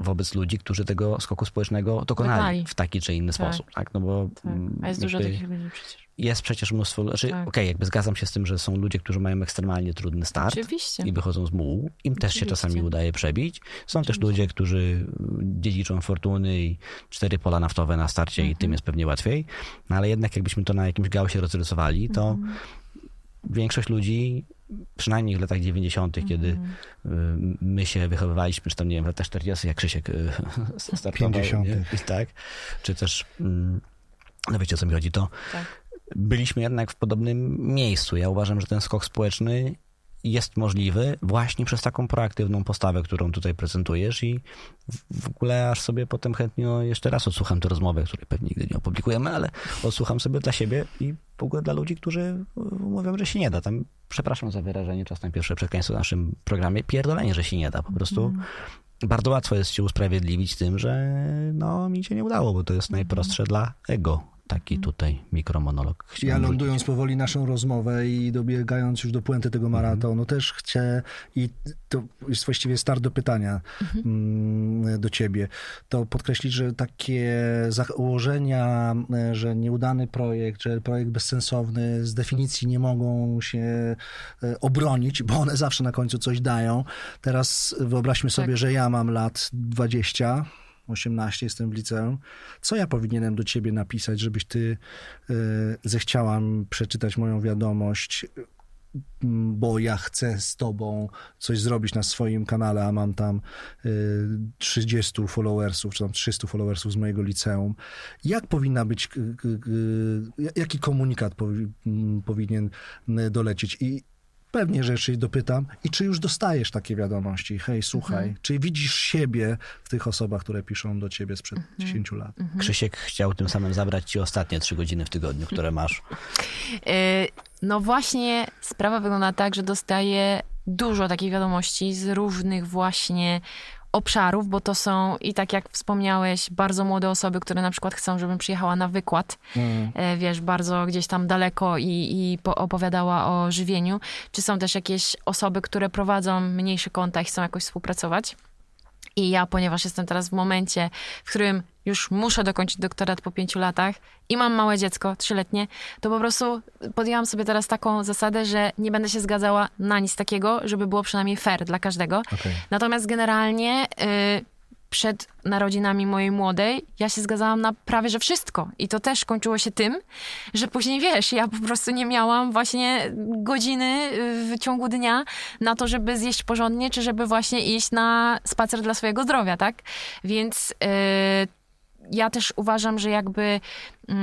wobec ludzi, którzy tego skoku społecznego dokonali Dokonali. w taki czy inny Tak. sposób. Tak? No bo Tak. A jest dużo jakby takich ludzi przecież. jest przecież mnóstwo, znaczy Tak. okej, jakby zgadzam się z tym, że są ludzie, którzy mają ekstremalnie trudny start Oczywiście. i wychodzą z mułu. Im też się Oczywiście. czasami udaje przebić. Są też ludzie, którzy y, dziedziczą fortuny i cztery pola naftowe na starcie i Mhm. tym jest pewnie łatwiej. No ale jednak jakbyśmy to na jakimś gałsie rozrysowali, to Mhm. większość ludzi, przynajmniej w latach 90., kiedy Mhm. y, my się wychowywaliśmy, czy tam nie wiem, w latach 40., jak Krzysiek y, startował. 50.. Nie? I tak. Czy też, mm, no wiecie o co mi chodzi, to Tak. byliśmy jednak w podobnym miejscu. Ja uważam, że ten skok społeczny jest możliwy właśnie przez taką proaktywną postawę, którą tutaj prezentujesz i w- ogóle aż sobie potem chętnie no, jeszcze raz odsłucham tę rozmowę, której pewnie nigdy nie opublikujemy, ale odsłucham sobie dla siebie i w ogóle dla ludzi, którzy mówią, że się nie da. Tam, przepraszam za wyrażenie, czasem pierwsze przekleństwo w naszym programie, pierdolenie, że się nie da. Po prostu bardzo łatwo jest się usprawiedliwić tym, że no mi się nie udało, bo to jest najprostsze dla ego. Taki tutaj mikromonolog. Ja lądując powoli naszą rozmowę i dobiegając już do puenty tego maratonu, też chcę, i to jest właściwie start do pytania mm, do ciebie, to podkreślić, że takie założenia, e, że nieudany projekt, że projekt bezsensowny z definicji nie mogą się e, obronić, bo one zawsze na końcu coś dają. Teraz wyobraźmy sobie, Tak. że ja mam lat 20, 18, jestem w liceum. Co ja powinienem do ciebie napisać, żebyś ty y, zechciała przeczytać moją wiadomość, m, bo ja chcę z tobą coś zrobić na swoim kanale, a mam tam y, 30 followersów, czy tam 300 followersów z mojego liceum. Jak powinna być, jaki komunikat powi, m, powinien y, dolecieć? I pewnie rzeczy dopytam. I czy już dostajesz takie wiadomości? Hej, słuchaj, czy widzisz siebie w tych osobach, które piszą do ciebie sprzed 10 lat? Krzysiek chciał tym samym zabrać ci ostatnie trzy godziny w tygodniu, które masz. Y, No właśnie, sprawa wygląda tak, że dostaję dużo takich wiadomości z różnych właśnie obszarów, bo to są i tak jak wspomniałeś, bardzo młode osoby, które na przykład chcą, żebym przyjechała na wykład, e, wiesz, bardzo gdzieś tam daleko i, i po- opowiadała o żywieniu. Czy są też jakieś osoby, które prowadzą mniejsze konta i chcą jakoś współpracować? I ja, ponieważ jestem teraz w momencie, w którym już muszę dokończyć doktorat po pięciu latach i mam małe dziecko, trzyletnie, to po prostu podjęłam sobie teraz taką zasadę, że nie będę się zgadzała na nic takiego, żeby było przynajmniej fair dla każdego. Okej. Natomiast generalnie y, przed narodzinami mojej młodej, ja się zgadzałam na prawie że wszystko. I to też kończyło się tym, że później wiesz, ja po prostu nie miałam właśnie godziny w ciągu dnia na to, żeby zjeść porządnie, czy żeby właśnie iść na spacer dla swojego zdrowia, tak? Więc yy, ja też uważam, że jakby. Yy,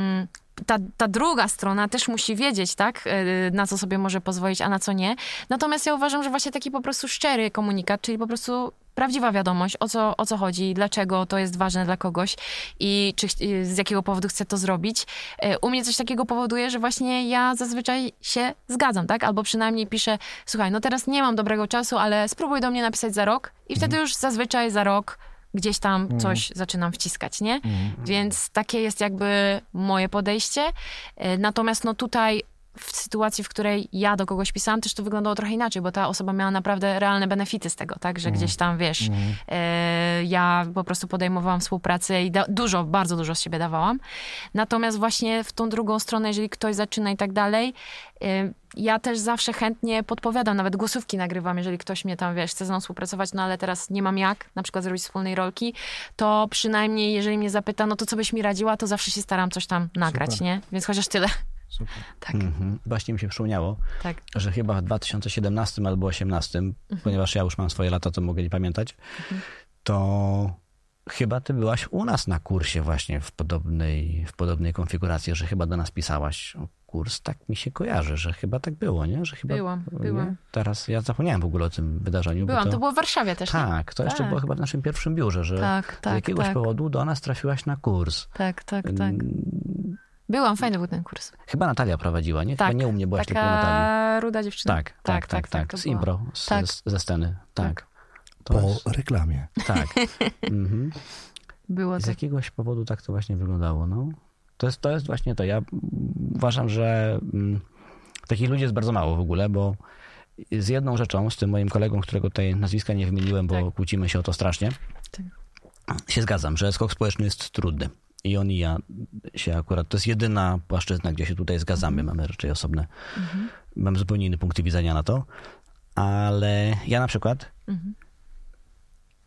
ta, ta druga strona też musi wiedzieć, tak, y, na co sobie może pozwolić, a na co nie. Natomiast ja uważam, że właśnie taki po prostu szczery komunikat, czyli po prostu prawdziwa wiadomość, o co, o co chodzi, dlaczego to jest ważne dla kogoś i czy, z jakiego powodu chce to zrobić. Y, u mnie coś takiego powoduje, że właśnie ja zazwyczaj się zgadzam, tak? Albo przynajmniej piszę, słuchaj, no teraz nie mam dobrego czasu, ale spróbuj do mnie napisać za rok i wtedy już zazwyczaj za rok gdzieś tam Mhm. coś zaczynam wciskać, nie? Więc takie jest jakby moje podejście. E, Natomiast no tutaj w sytuacji, w której ja do kogoś pisałam, też to wyglądało trochę inaczej, bo ta osoba miała naprawdę realne benefity z tego, tak? Że gdzieś tam, wiesz, e, ja po prostu podejmowałam współpracę i da- dużo, bardzo dużo z siebie dawałam. Natomiast właśnie w tą drugą stronę, jeżeli ktoś zaczyna i tak dalej, e, ja też zawsze chętnie podpowiadam, nawet głosówki nagrywam, jeżeli ktoś mnie tam, wiesz, chce ze mną współpracować, no ale teraz nie mam jak, na przykład zrobić wspólnej rolki, to przynajmniej jeżeli mnie zapyta, no to co byś mi radziła, to zawsze się staram coś tam nagrać, Super. nie? Więc chociaż tyle. Super. Tak, Mhm. Właśnie mi się przypomniało, tak. że chyba w 2017 albo 2018, Mhm. ponieważ ja już mam swoje lata, to mogę nie pamiętać, to chyba ty byłaś u nas na kursie właśnie w podobnej, w podobnej konfiguracji, że chyba do nas pisałaś o kurs. Tak mi się kojarzy, że chyba tak było, nie? Że chyba, Byłam, nie? byłam. Teraz ja zapomniałem w ogóle o tym wydarzeniu. Byłam, to, to było w Warszawie też? Tak, to jeszcze Tak. było chyba w naszym pierwszym biurze, że Tak, z tak, jakiegoś tak. powodu do nas trafiłaś na kurs. Tak, tak, tak. Byłam, fajny był ten kurs. Chyba Natalia prowadziła, nie? Tak, Chyba nie u mnie byłaś, tylko u taka Natalii. ruda dziewczyna. Tak, tak, tak, tak. to Z była. impro, z, Tak. z, ze sceny. Tak. To Po jest, reklamie. tak. Mhm. Było Z to. jakiegoś powodu tak to właśnie wyglądało. No. To, jest, to jest właśnie to. Ja uważam, że mm, takich ludzi jest bardzo mało w ogóle, bo z jedną rzeczą, z tym moim kolegą, którego tutaj nazwiska nie wymieniłem, bo Tak. kłócimy się o to strasznie, Tak. się zgadzam, że skok społeczny jest trudny. I on i ja się akurat, to jest jedyna płaszczyzna, gdzie się tutaj zgadzamy. Mhm. Mamy raczej osobne, mam zupełnie inny punkt widzenia na to. Ale ja na przykład Mhm.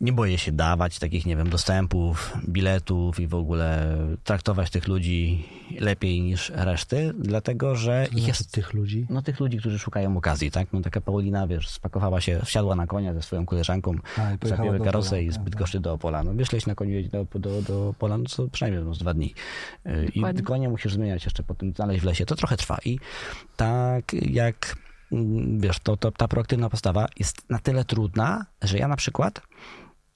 Nie boję się dawać takich, nie wiem, dostępów, biletów i w ogóle traktować tych ludzi lepiej niż reszty, dlatego że ich Jest jest tych ludzi. no tych ludzi, którzy szukają okazji, tak? No taka Paulina, wiesz, spakowała się, wsiadła na konia ze swoją koleżanką, A, i do karosę i z tak. Bydgoszczy do Opola. No wyszleś na koniu jeździ do, do, do Opola, no co przynajmniej no, z dwa dni. I Dokładnie. konie musisz zmieniać jeszcze potem, znaleźć w lesie. To trochę trwa. I tak jak, mm, wiesz, to, to ta proaktywna postawa jest na tyle trudna, że ja na przykład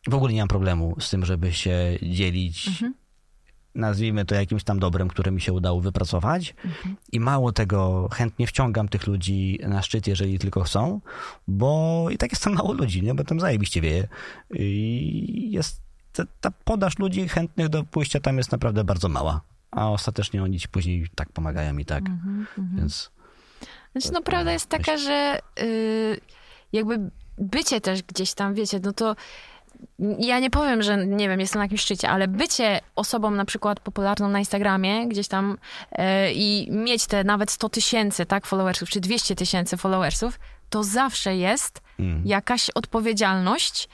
w ogóle nie mam problemu z tym, żeby się dzielić Mhm. nazwijmy to jakimś tam dobrem, które mi się udało wypracować. Mhm. I mało tego, chętnie wciągam tych ludzi na szczyt, jeżeli tylko chcą, bo i tak jest tam mało ludzi, nie? bo tam zajebiście wieje. I jest, ta, ta podaż ludzi chętnych do pójścia tam jest naprawdę bardzo mała. A ostatecznie oni ci później tak pomagają i tak. Mhm, Więc Znaczy, no prawda jest taka, że y, jakby bycie też gdzieś tam, wiecie, no to ja nie powiem, że nie wiem, jestem na jakimś szczycie, ale bycie osobą na przykład popularną na Instagramie gdzieś tam y, i mieć te nawet 100 tysięcy, tak, followersów, czy 200 tysięcy followersów, to zawsze jest mm, jakaś odpowiedzialność,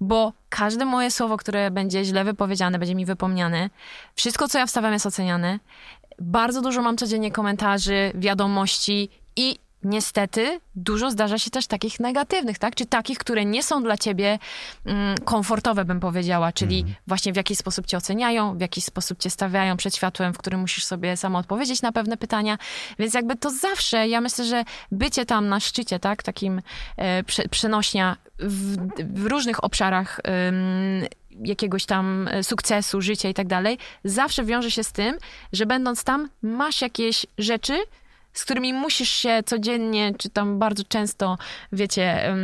bo każde moje słowo, które będzie źle wypowiedziane, będzie mi wypomniane. Wszystko, co ja wstawiam, jest oceniane. Bardzo dużo mam codziennie komentarzy, wiadomości i niestety dużo zdarza się też takich negatywnych, tak? Czy takich, które nie są dla ciebie mm, komfortowe, bym powiedziała, czyli właśnie w jakiś sposób cię oceniają, w jakiś sposób cię stawiają przed światłem, w którym musisz sobie samo odpowiedzieć na pewne pytania. Więc jakby to zawsze, ja myślę, że bycie tam na szczycie, tak? Takim e, prze, przenośnia w, w różnych obszarach ym, jakiegoś tam e, sukcesu, życia i tak dalej, zawsze wiąże się z tym, że będąc tam, masz jakieś rzeczy, z którymi musisz się codziennie, czy tam bardzo często, wiecie,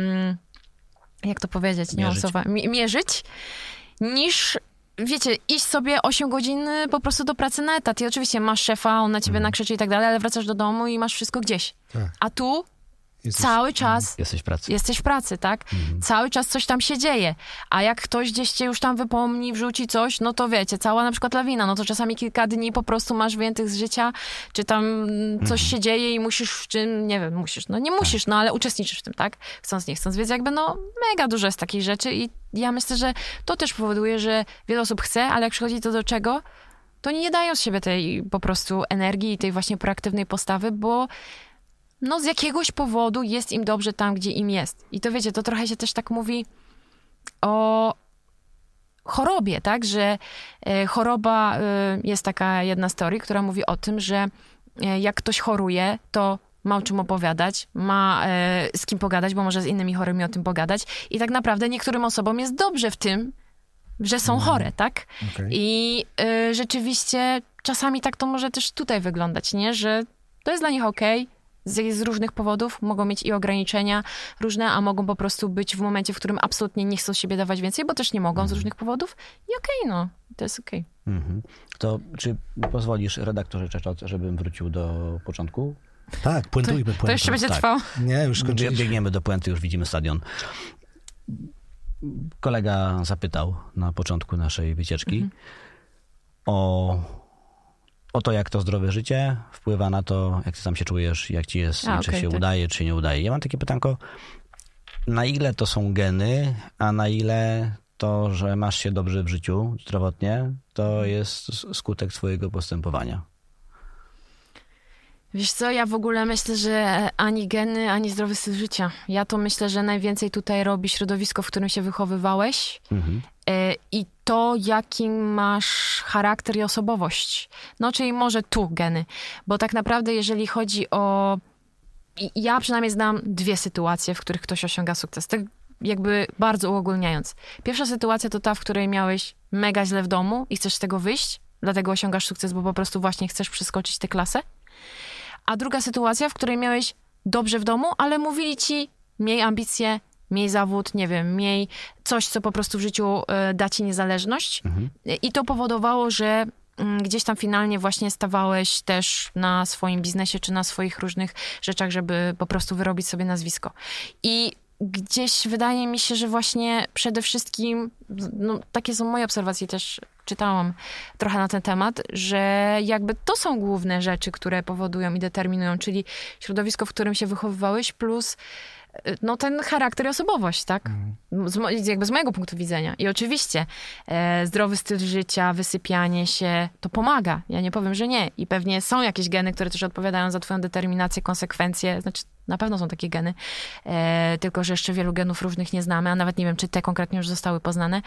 jak to powiedzieć, nie mam Mierzyć. mierzyć, niż wiecie, iść sobie 8 godzin y, po prostu do pracy na etat. I oczywiście masz szefa, on na ciebie nakrzyczy i tak dalej, ale wracasz do domu i masz wszystko gdzieś. Tak. A tu Jesteś- cały czas Jesteś w pracy. jesteś w pracy, tak? Cały czas coś tam się dzieje. A jak ktoś gdzieś cię już tam wypomni, wrzuci coś, no to wiecie, cała na przykład lawina, no to czasami kilka dni po prostu masz wyjętych z życia, czy tam coś się dzieje i musisz w czym, nie wiem, musisz, no nie musisz, no ale uczestniczysz w tym, tak? Chcąc, nie chcąc, więc jakby no mega dużo jest takich rzeczy i ja myślę, że to też powoduje, że wiele osób chce, ale jak przychodzi to do czego, to nie dają z siebie tej po prostu energii i tej właśnie proaktywnej postawy, bo no z jakiegoś powodu jest im dobrze tam, gdzie im jest. I to wiecie, to trochę się też tak mówi o chorobie, tak? Że e, choroba, e, jest taka jedna story, która mówi o tym, że e, jak ktoś choruje, to ma o czym opowiadać, ma z kim pogadać, bo może z innymi chorymi o tym pogadać. I tak naprawdę niektórym osobom jest dobrze w tym, że są chore, tak? Okej. I rzeczywiście czasami tak to może też tutaj wyglądać, nie? Że to jest dla nich okej, z, z różnych powodów, mogą mieć i ograniczenia różne, a mogą po prostu być w momencie, w którym absolutnie nie chcą z siebie dawać więcej, bo też nie mogą z różnych powodów. I okej, no, to jest okej. Mhm. To czy pozwolisz redaktorze Czeczot, żebym wrócił do początku? Tak, puentujmy, To puentujmy. jeszcze będzie tak. trwało. Nie, już skończyliśmy. Biegniemy do puenty, już widzimy stadion. Kolega zapytał na początku naszej wycieczki Mhm. o, o to, jak to zdrowe życie wpływa na to, jak ty sam się czujesz, jak ci jest, A, czy okej, się tak. udaje, czy nie udaje. Ja mam takie pytanko, na ile to są geny, a na ile to, że masz się dobrze w życiu zdrowotnie, to Mhm. jest skutek swojego postępowania. Wiesz co, ja w ogóle myślę, że ani geny, ani zdrowy styl życia. Ja to myślę, że najwięcej tutaj robi środowisko, w którym się wychowywałeś, Mhm. E, i to, jaki masz charakter i osobowość. No, czyli może tu geny, bo tak naprawdę, jeżeli chodzi o. Ja przynajmniej znam dwie sytuacje, w których ktoś osiąga sukces. Tak jakby bardzo uogólniając. Pierwsza sytuacja to ta, w której miałeś mega źle w domu i chcesz z tego wyjść, dlatego osiągasz sukces, bo po prostu właśnie chcesz przeskoczyć tę klasę. A druga sytuacja, w której miałeś dobrze w domu, ale mówili ci, miej ambicje, miej zawód, nie wiem, miej coś, co po prostu w życiu e, da ci niezależność. E, I to powodowało, że mm, gdzieś tam finalnie właśnie stawałeś też na swoim biznesie czy na swoich różnych rzeczach, żeby po prostu wyrobić sobie nazwisko. I gdzieś wydaje mi się, że właśnie przede wszystkim, no, takie są moje obserwacje, też czytałam trochę na ten temat, że jakby to są główne rzeczy, które powodują i determinują, czyli środowisko, w którym się wychowywałeś, plus no, ten charakter i osobowość, tak? Z, mo- jakby z mojego punktu widzenia. I oczywiście e, zdrowy styl życia, wysypianie się, to pomaga. Ja nie powiem, że nie. I pewnie są jakieś geny, które też odpowiadają za twoją determinację, konsekwencje. Znaczy, na pewno są takie geny, e, tylko że jeszcze wielu genów różnych nie znamy, a nawet nie wiem, czy te konkretnie już zostały poznane.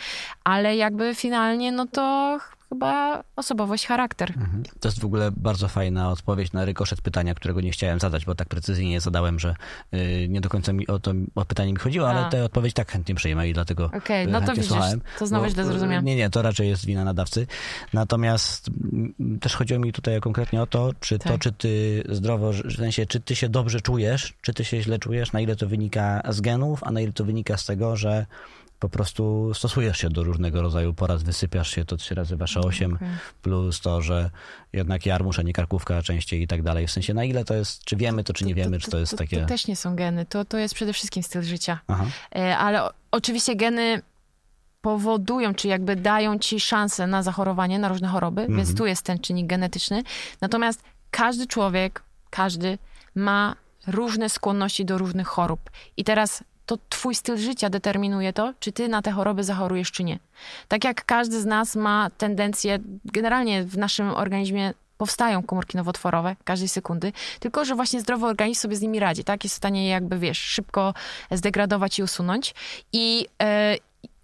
Ale jakby finalnie, no to chyba osobowość, charakter. Mhm. To jest w ogóle bardzo fajna odpowiedź na rykoszet pytania, którego nie chciałem zadać, bo tak precyzyjnie zadałem, że y, nie do końca mi o to o pytanie mi chodziło, ale A. tę odpowiedź tak chętnie przyjmę i dlatego Okej, y, no to widzisz, słuchałem. to znowu Bo, źle y, zrozumiałam. Nie, nie, to raczej jest wina nadawcy. Natomiast mm, też chodziło mi tutaj konkretnie o to, czy to, Tak. czy ty zdrowo, w sensie, czy ty się dobrze czujesz, czy ty się źle czujesz, na ile to wynika z genów, a na ile to wynika z tego, że po prostu stosujesz się do różnego rodzaju porad, wysypiasz się to trzy razy wasze osiem, Okej. plus to, że jednak jarmuż, a nie karkówka częściej i tak dalej. W sensie na ile to jest, czy wiemy to, czy nie wiemy, czy to jest takie... To też nie są geny, to, to jest przede wszystkim styl życia. Aha. E, Ale o, oczywiście geny powodują, czy jakby dają ci szansę na zachorowanie, na różne choroby, Mhm. więc tu jest ten czynnik genetyczny. Natomiast każdy człowiek, każdy ma różne skłonności do różnych chorób. I teraz to twój styl życia determinuje to, czy ty na te choroby zachorujesz, czy nie. Tak jak każdy z nas ma tendencję, generalnie w naszym organizmie powstają komórki nowotworowe każdej sekundy, tylko że właśnie zdrowy organizm sobie z nimi radzi, tak? Jest w stanie je jakby, wiesz, szybko zdegradować i usunąć. I e,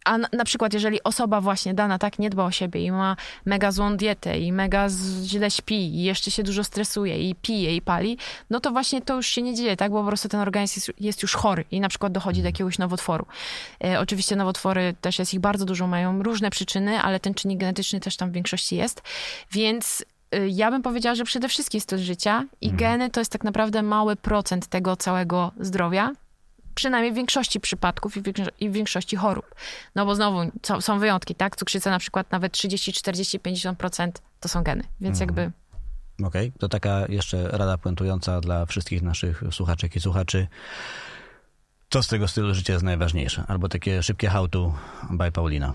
a na, na przykład, jeżeli osoba właśnie dana tak nie dba o siebie i ma mega złą dietę i mega źle śpi i jeszcze się dużo stresuje i pije i pali, no to właśnie to już się nie dzieje, tak? Bo po prostu ten organizm jest, jest już chory i na przykład dochodzi do jakiegoś nowotworu. E, oczywiście nowotwory też jest ich bardzo dużo, mają różne przyczyny, ale ten czynnik genetyczny też tam w większości jest. Więc y, ja bym powiedziała, że przede wszystkim styl życia i geny to jest tak naprawdę mały procent tego całego zdrowia. Przynajmniej w większości przypadków i w większości chorób. No bo znowu są, są wyjątki, tak? Cukrzyca na przykład nawet 30, 40, 50% to są geny. Więc jakby Okej, to taka jeszcze rada puentująca dla wszystkich naszych słuchaczek i słuchaczy. Co z tego stylu życia jest najważniejsze? Albo takie szybkie how to by Paulina.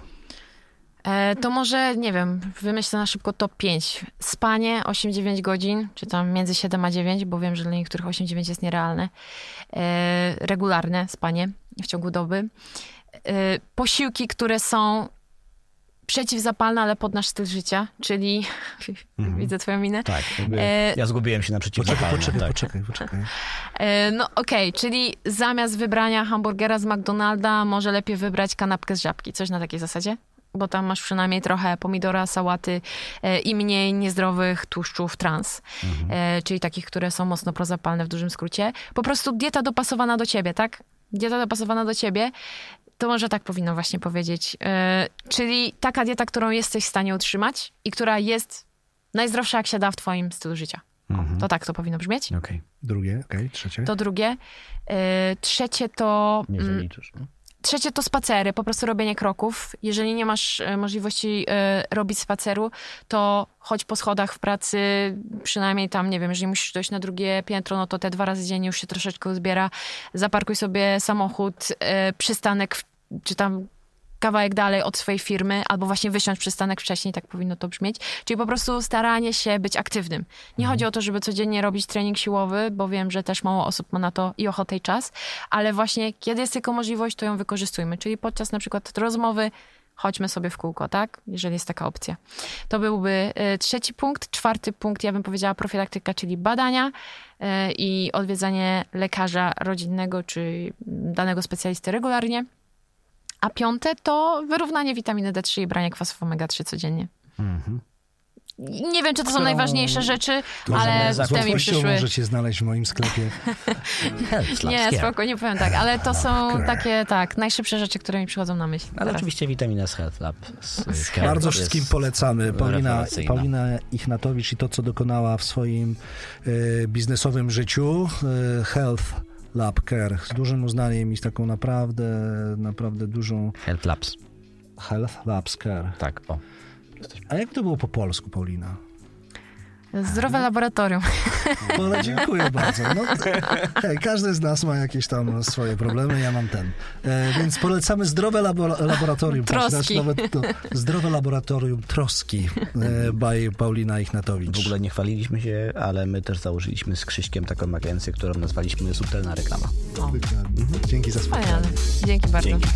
E, to może, nie wiem, wymyślę na szybko top 5. Spanie 8-9 godzin, czy tam między 7 a 9, bo wiem, że dla niektórych 8-9 jest nierealne. E, regularne spanie w ciągu doby. E, posiłki, które są przeciwzapalne, ale pod nasz styl życia, czyli widzę twoją minę. Tak, jakby E, ja zgubiłem się na przeciwzapalne. poczekaj, tak. poczekaj, poczekaj. E, No okej, czyli zamiast wybrania hamburgera z McDonalda, może lepiej wybrać kanapkę z żabki. Coś na takiej zasadzie? Bo tam masz przynajmniej trochę pomidora, sałaty e, i mniej niezdrowych tłuszczów trans. E, czyli takich, które są mocno prozapalne w dużym skrócie. Po prostu dieta dopasowana do ciebie, tak? Dieta dopasowana do ciebie. To może tak powinno właśnie powiedzieć. E, czyli taka dieta, którą jesteś w stanie utrzymać i która jest najzdrowsza, jak się da w twoim stylu życia. Mhm. To tak to powinno brzmieć. Okej, Drugie, okej, trzecie. To drugie. E, Trzecie to. nie mm, zaliczysz. no? Trzecie to spacery, po prostu robienie kroków. Jeżeli nie masz e, możliwości e, robić spaceru, to chodź po schodach w pracy, przynajmniej tam, nie wiem, jeżeli musisz dojść na drugie piętro, no to te dwa razy dziennie już się troszeczkę uzbiera. Zaparkuj sobie samochód, e, przystanek, w- czy tam kawałek dalej od swojej firmy, albo właśnie wysiąść przystanek wcześniej, tak powinno to brzmieć. Czyli po prostu staranie się być aktywnym. Nie chodzi o to, żeby codziennie robić trening siłowy, bo wiem, że też mało osób ma na to i ochotę i czas, ale właśnie kiedy jest tylko możliwość, to ją wykorzystujmy. Czyli podczas na przykład rozmowy chodźmy sobie w kółko, tak? Jeżeli jest taka opcja. To byłby y, trzeci punkt. Czwarty punkt, ja bym powiedziała profilaktyka, czyli badania y, i odwiedzanie lekarza rodzinnego czy danego specjalisty regularnie. A piąte to wyrównanie witaminy D3 i branie kwasów omega-3 codziennie. Mhm. Nie wiem, czy to są Którą- najważniejsze rzeczy, ale Z te mi przyszły. możecie znaleźć w moim sklepie. Nie, spoko, nie powiem tak, ale to są takie, tak, najszybsze rzeczy, które mi przychodzą na myśl. Ale teraz. oczywiście witamina z Health Lab. Z, Care Bardzo jest wszystkim polecamy. Paulina. Paulina Ichnatowicz i to, co dokonała w swoim e, biznesowym życiu. E, Health Lab Care z dużym uznaniem i z taką naprawdę, naprawdę dużą Health Labs. Health Labs Care. Tak, o. A jak to było po polsku, Paulina? Zdrowe laboratorium. No, dziękuję bardzo. No, hej, każdy z nas ma jakieś tam swoje problemy, ja mam ten. E, więc polecamy zdrowe labo- laboratorium. Troski. Nawet to, zdrowe laboratorium troski e, by Paulina Ichnatowicz. W ogóle nie chwaliliśmy się, ale my też założyliśmy z Krzyśkiem taką agencję, którą nazwaliśmy Subtelna Reklama. No, o. Mhm. Dzięki za spotkanie. Dzięki bardzo. Dzięki.